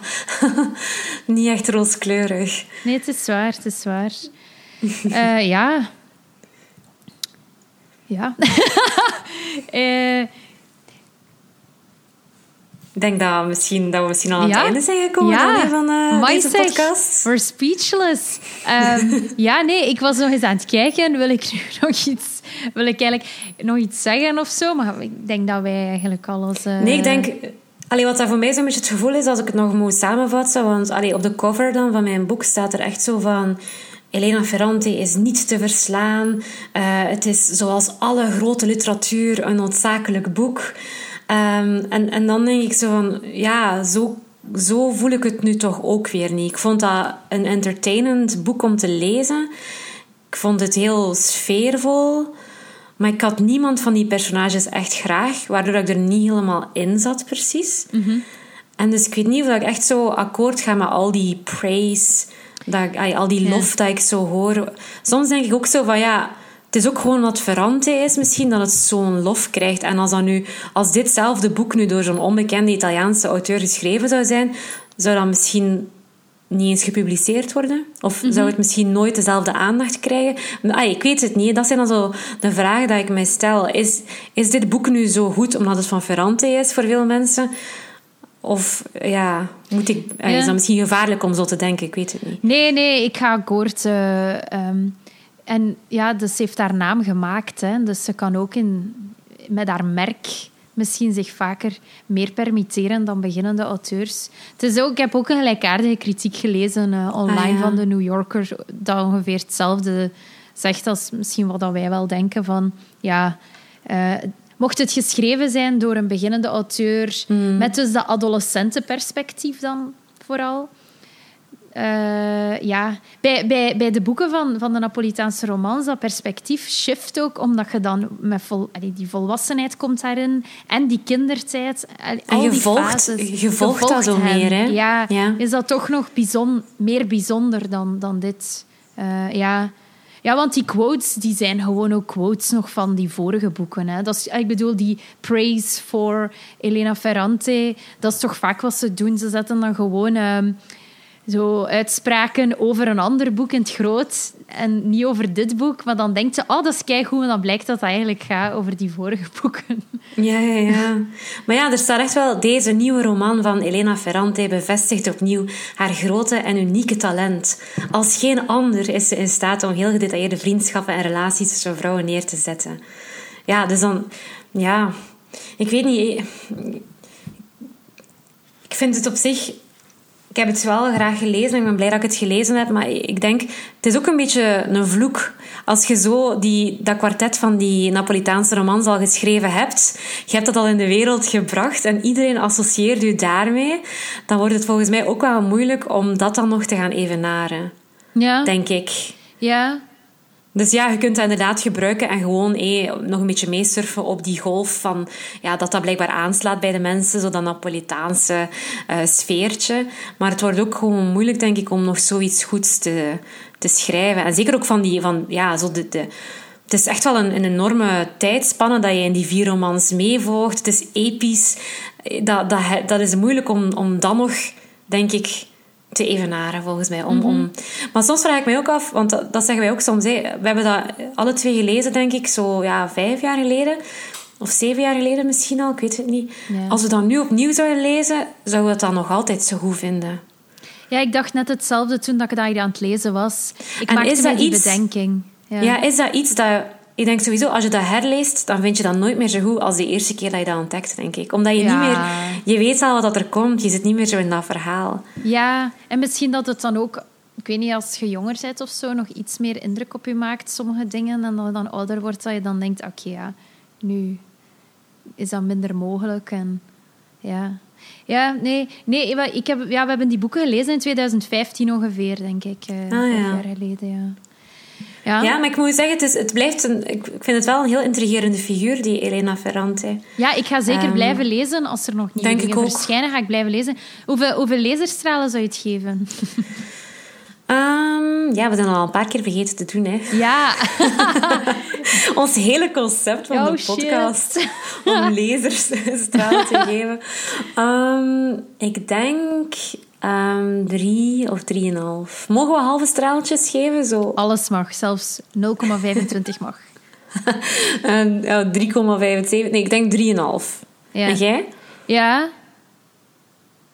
S2: niet echt rooskleurig.
S1: Nee, het is waar, het is waar. Eh, ja. Ja. uh,
S2: ik denk dat, misschien, dat we misschien al aan het einde zijn gekomen ja. van uh, deze podcast.
S1: We're speechless. Um, ja, nee, ik was nog eens aan het kijken. Wil ik nu nog iets, wil ik eigenlijk nog iets zeggen of zo? Maar ik denk dat wij eigenlijk alles... Uh...
S2: Nee, ik denk... Allee, wat dat voor mij zo'n beetje het gevoel is, als ik het nog moet samenvatten, want allee, op de cover dan van mijn boek staat er echt zo van... Elena Ferrante is niet te verslaan. Uh, het is zoals alle grote literatuur een noodzakelijk boek. Um, en, en dan denk ik zo van, ja, zo, zo voel ik het nu toch ook weer niet. Ik vond dat een entertainend boek om te lezen. Ik vond het heel sfeervol. Maar ik had niemand van die personages echt graag, waardoor ik er niet helemaal in zat, precies. Mm En dus ik weet niet of ik echt zo akkoord ga met al die praise, dat, al die lof dat ik zo hoor. Soms denk ik ook zo van ja het is ook gewoon wat Ferrante is misschien, dat het zo'n lof krijgt. En als, dat nu, als ditzelfde boek nu door zo'n onbekende Italiaanse auteur geschreven zou zijn, zou dat misschien niet eens gepubliceerd worden? Of zou het misschien nooit dezelfde aandacht krijgen? Ah, ik weet het niet. Dat zijn dan zo de vragen die ik mij stel. Is, is dit boek nu zo goed omdat het van Ferrante is voor veel mensen? Of ja, moet ik, is dat misschien gevaarlijk om zo te denken? Ik weet het niet.
S1: Nee, nee, ik ga akkoord. Uh, en ja, dus ze heeft haar naam gemaakt. Hè. Dus ze kan ook in, met haar merk misschien zich vaker meer permitteren dan beginnende auteurs. Het is ook, ik heb ook een gelijkaardige kritiek gelezen uh, online ah, van de New Yorker, dat ongeveer hetzelfde zegt als misschien wat wij wel denken van... Ja, uh, mocht het geschreven zijn door een beginnende auteur, mm. met dus dat adolescentenperspectief dan vooral... Uh, ja, bij, bij, bij de boeken van, van de Napolitaanse romans, dat perspectief shift ook, omdat je dan met vol, allee, die volwassenheid komt daarin en die kindertijd. Allee, en
S2: je volgt, je volgt dat zo meer, hè?
S1: Ja, ja, is dat toch nog bijzonder, meer bijzonder dan, dan dit. Uh, ja. Ja, want die quotes die zijn gewoon ook quotes nog van die vorige boeken. Hè. Dat is, ik bedoel, die praise voor Elena Ferrante, dat is toch vaak wat ze doen. Ze zetten dan gewoon... Uh, zo uitspraken over een ander boek in het groot en niet over dit boek. Maar dan denkt ze, oh, dat is keigoed. En dan blijkt dat het eigenlijk gaat over die vorige boeken.
S2: Ja, ja, ja. Maar ja, er staat echt wel... Deze nieuwe roman van Elena Ferrante bevestigt opnieuw haar grote en unieke talent. Als geen ander is ze in staat om heel gedetailleerde vriendschappen en relaties tussen vrouwen neer te zetten. Ja, dus dan... Ja, ik weet niet... Ik vind het op zich heb het wel graag gelezen en ik ben blij dat ik het gelezen heb. Maar ik denk, het is ook een beetje een vloek. Als je zo die, dat kwartet van die Napolitaanse romans al geschreven hebt, je hebt dat al in de wereld gebracht en iedereen associeert je daarmee, dan wordt het volgens mij ook wel moeilijk om dat dan nog te gaan evenaren. Ja. Denk ik.
S1: Ja,
S2: dus ja, je kunt dat inderdaad gebruiken en gewoon eh, nog een beetje meesurfen op die golf van ja, dat dat blijkbaar aanslaat bij de mensen, zo dat Napolitaanse uh, sfeertje. Maar het wordt ook gewoon moeilijk, denk ik, om nog zoiets goeds te, te schrijven. En zeker ook van die, van ja, zo de, de het is echt wel een, een, enorme tijdspanne dat je in die vier romans meevolgt. Het is episch. Dat, dat, dat is moeilijk om, om dan nog, denk ik, te evenaren, volgens mij. Om, om... Mhm. Maar soms vraag ik mij ook af, want dat, zeggen wij ook soms. Hè. We hebben dat alle twee gelezen, denk ik, zo ja, vijf jaar geleden. Of zeven jaar geleden misschien al, ik weet het niet. Als we dat nu opnieuw zouden lezen, zouden we het dan nog altijd zo goed vinden.
S1: Ja, ik dacht net hetzelfde toen dat ik daar aan het lezen was. Ik en maakte is dat iets... bedenking.
S2: Ja. ja, is dat iets dat ik denk sowieso, als je dat herleest, dan vind je dat nooit meer zo goed als de eerste keer dat je dat ontdekt, denk ik. Omdat je niet meer... Je weet al wat er komt, je zit niet meer zo in dat verhaal.
S1: Ja, en misschien dat het dan ook... Ik weet niet, als je jonger bent of zo, nog iets meer indruk op je maakt, sommige dingen. En dat je dan ouder wordt, dat je dan denkt, oké, ja, nu is dat minder mogelijk. En ja... Ja, nee, nee ik heb, ja, we hebben die boeken gelezen in 2015 ongeveer, denk ik. Uh, ah, ja. jaar geleden, ja.
S2: Ja. ja, maar ik moet zeggen, het, is, het blijft een, ik vind het wel een heel intrigerende figuur, die Elena Ferrante.
S1: Ja, ik ga zeker ehm, blijven lezen. Als er nog nieuwe dingen verschijnen, ga ik blijven lezen. Hoeveel, hoeveel laserstralen zou je het geven?
S2: Um, ja, we zijn al een paar keer vergeten te doen. Hè.
S1: Ja.
S2: Ons hele concept van oh, de podcast om laserstralen te geven. Um, ik denk Um, drie of drieënhalf. Mogen we halve straaltjes geven? Zo?
S1: Alles mag, zelfs 0,25 mag.
S2: En, ja, 3,75. Nee, ik denk 3,5.
S1: Ja.
S2: En jij?
S1: Ja.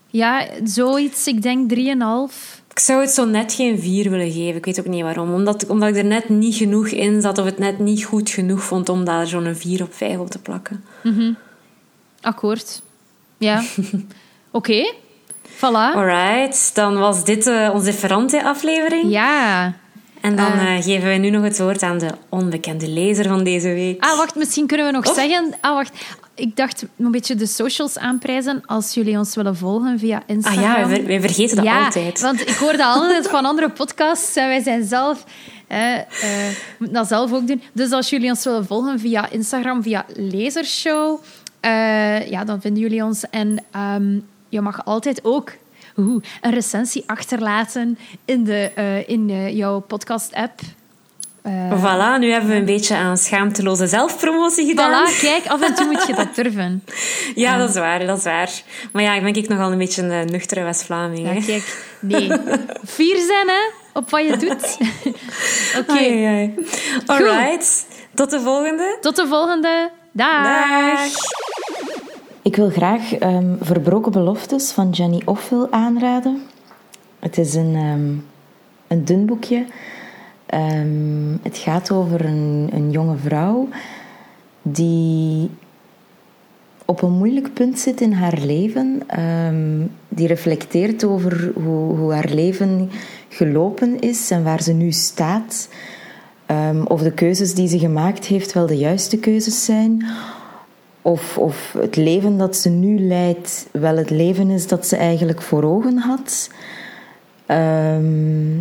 S1: Ja, zoiets. Ik denk 3,5.
S2: Ik zou het zo net geen 4 willen geven. Ik weet ook niet waarom. Omdat, omdat ik er net niet genoeg in zat of het net niet goed genoeg vond om daar zo'n 4 op 5 op te plakken.
S1: Akkoord. Ja. Oké. Voilà.
S2: Alright, dan was dit eh, onze Ferrante-aflevering.
S1: Ja.
S2: En dan eh, geven wij nu nog het woord aan de onbekende lezer van deze week.
S1: Ah, wacht. Misschien kunnen we nog
S2: Of-
S1: zeggen... Ah, wacht. Ik dacht een beetje de socials aanprijzen als jullie ons willen volgen via
S2: Ah
S1: Instagram.
S2: ja, wij, ver- wij vergeten dat
S1: ja,
S2: altijd.
S1: want ik hoorde altijd van andere podcasts en wij zijn zelf... eh, eh, moeten dat zelf ook doen. Dus als jullie ons willen volgen via Instagram, via Lasershow, eh, ja, dan vinden jullie ons. En ehm, je mag altijd ook oeh, een recensie achterlaten in, de, eh, in eh, jouw podcast-app. Eh,
S2: Voilà, nu hebben we een beetje aan schaamteloze zelfpromotie gedaan.
S1: Voilà, kijk, af en toe moet je dat durven.
S2: Ja, dat is waar, dat is waar. Maar ja, ik ben ik nogal een beetje een nuchtere West-Vlaming.
S1: Ja, kijk, nee. Fier zijn, hè, op wat je doet. Oké,
S2: Ai, ai. Alright, tot de volgende.
S1: tot de volgende. Dag.
S2: Dag.
S3: Ik wil graag ehm, Verbroken Beloftes van Jenny Offel aanraden. Het is een, ehm, een dun boekje. Ehm, het gaat over een, een jonge vrouw die op een moeilijk punt zit in haar leven. Die reflecteert over hoe, hoe haar leven gelopen is en waar ze nu staat. Ehm, of de keuzes die ze gemaakt heeft wel de juiste keuzes zijn. Of, of het leven dat ze nu leidt wel het leven is dat ze eigenlijk voor ogen had. Ehm,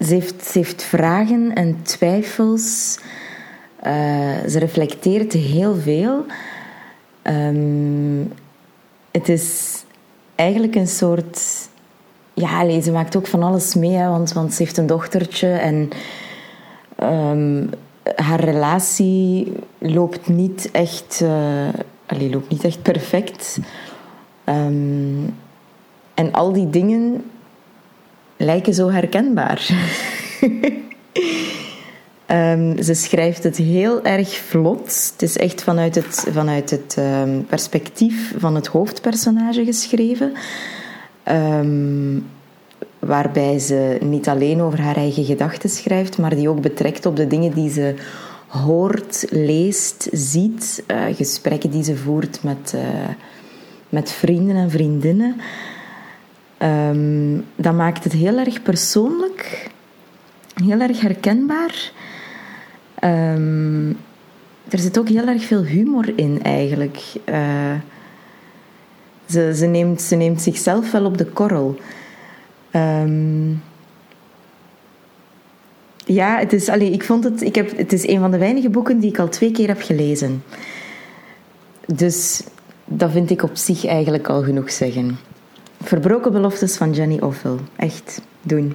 S3: ze, heeft, ze heeft vragen en twijfels. Eh, ze reflecteert heel veel. Ehm, het is eigenlijk een soort. Ja, ze maakt ook van alles mee, want, want ze heeft een dochtertje en ehm, haar relatie loopt niet echt, eh, loopt niet echt perfect. Ehm, en al die dingen lijken zo herkenbaar. Ehm, ze schrijft het heel erg vlot. Het is echt vanuit het, vanuit het ehm, perspectief van het hoofdpersonage geschreven. Ehm, waarbij ze niet alleen over haar eigen gedachten schrijft, maar die ook betrekt op de dingen die ze hoort, leest, ziet, eh, gesprekken die ze voert met, eh, met vrienden en vriendinnen. Ehm, dat maakt het heel erg persoonlijk, heel erg herkenbaar. Ehm, er zit ook heel erg veel humor in, eigenlijk. Eh, ze, ze, neemt, ze neemt zichzelf wel op de korrel. Ehm, ja, het is, allee, ik vond het, ik heb, het is een van de weinige boeken die ik al twee keer heb gelezen. Dus dat vind ik op zich eigenlijk al genoeg zeggen. Verbroken beloftes van Jenny Offel. Echt, doen.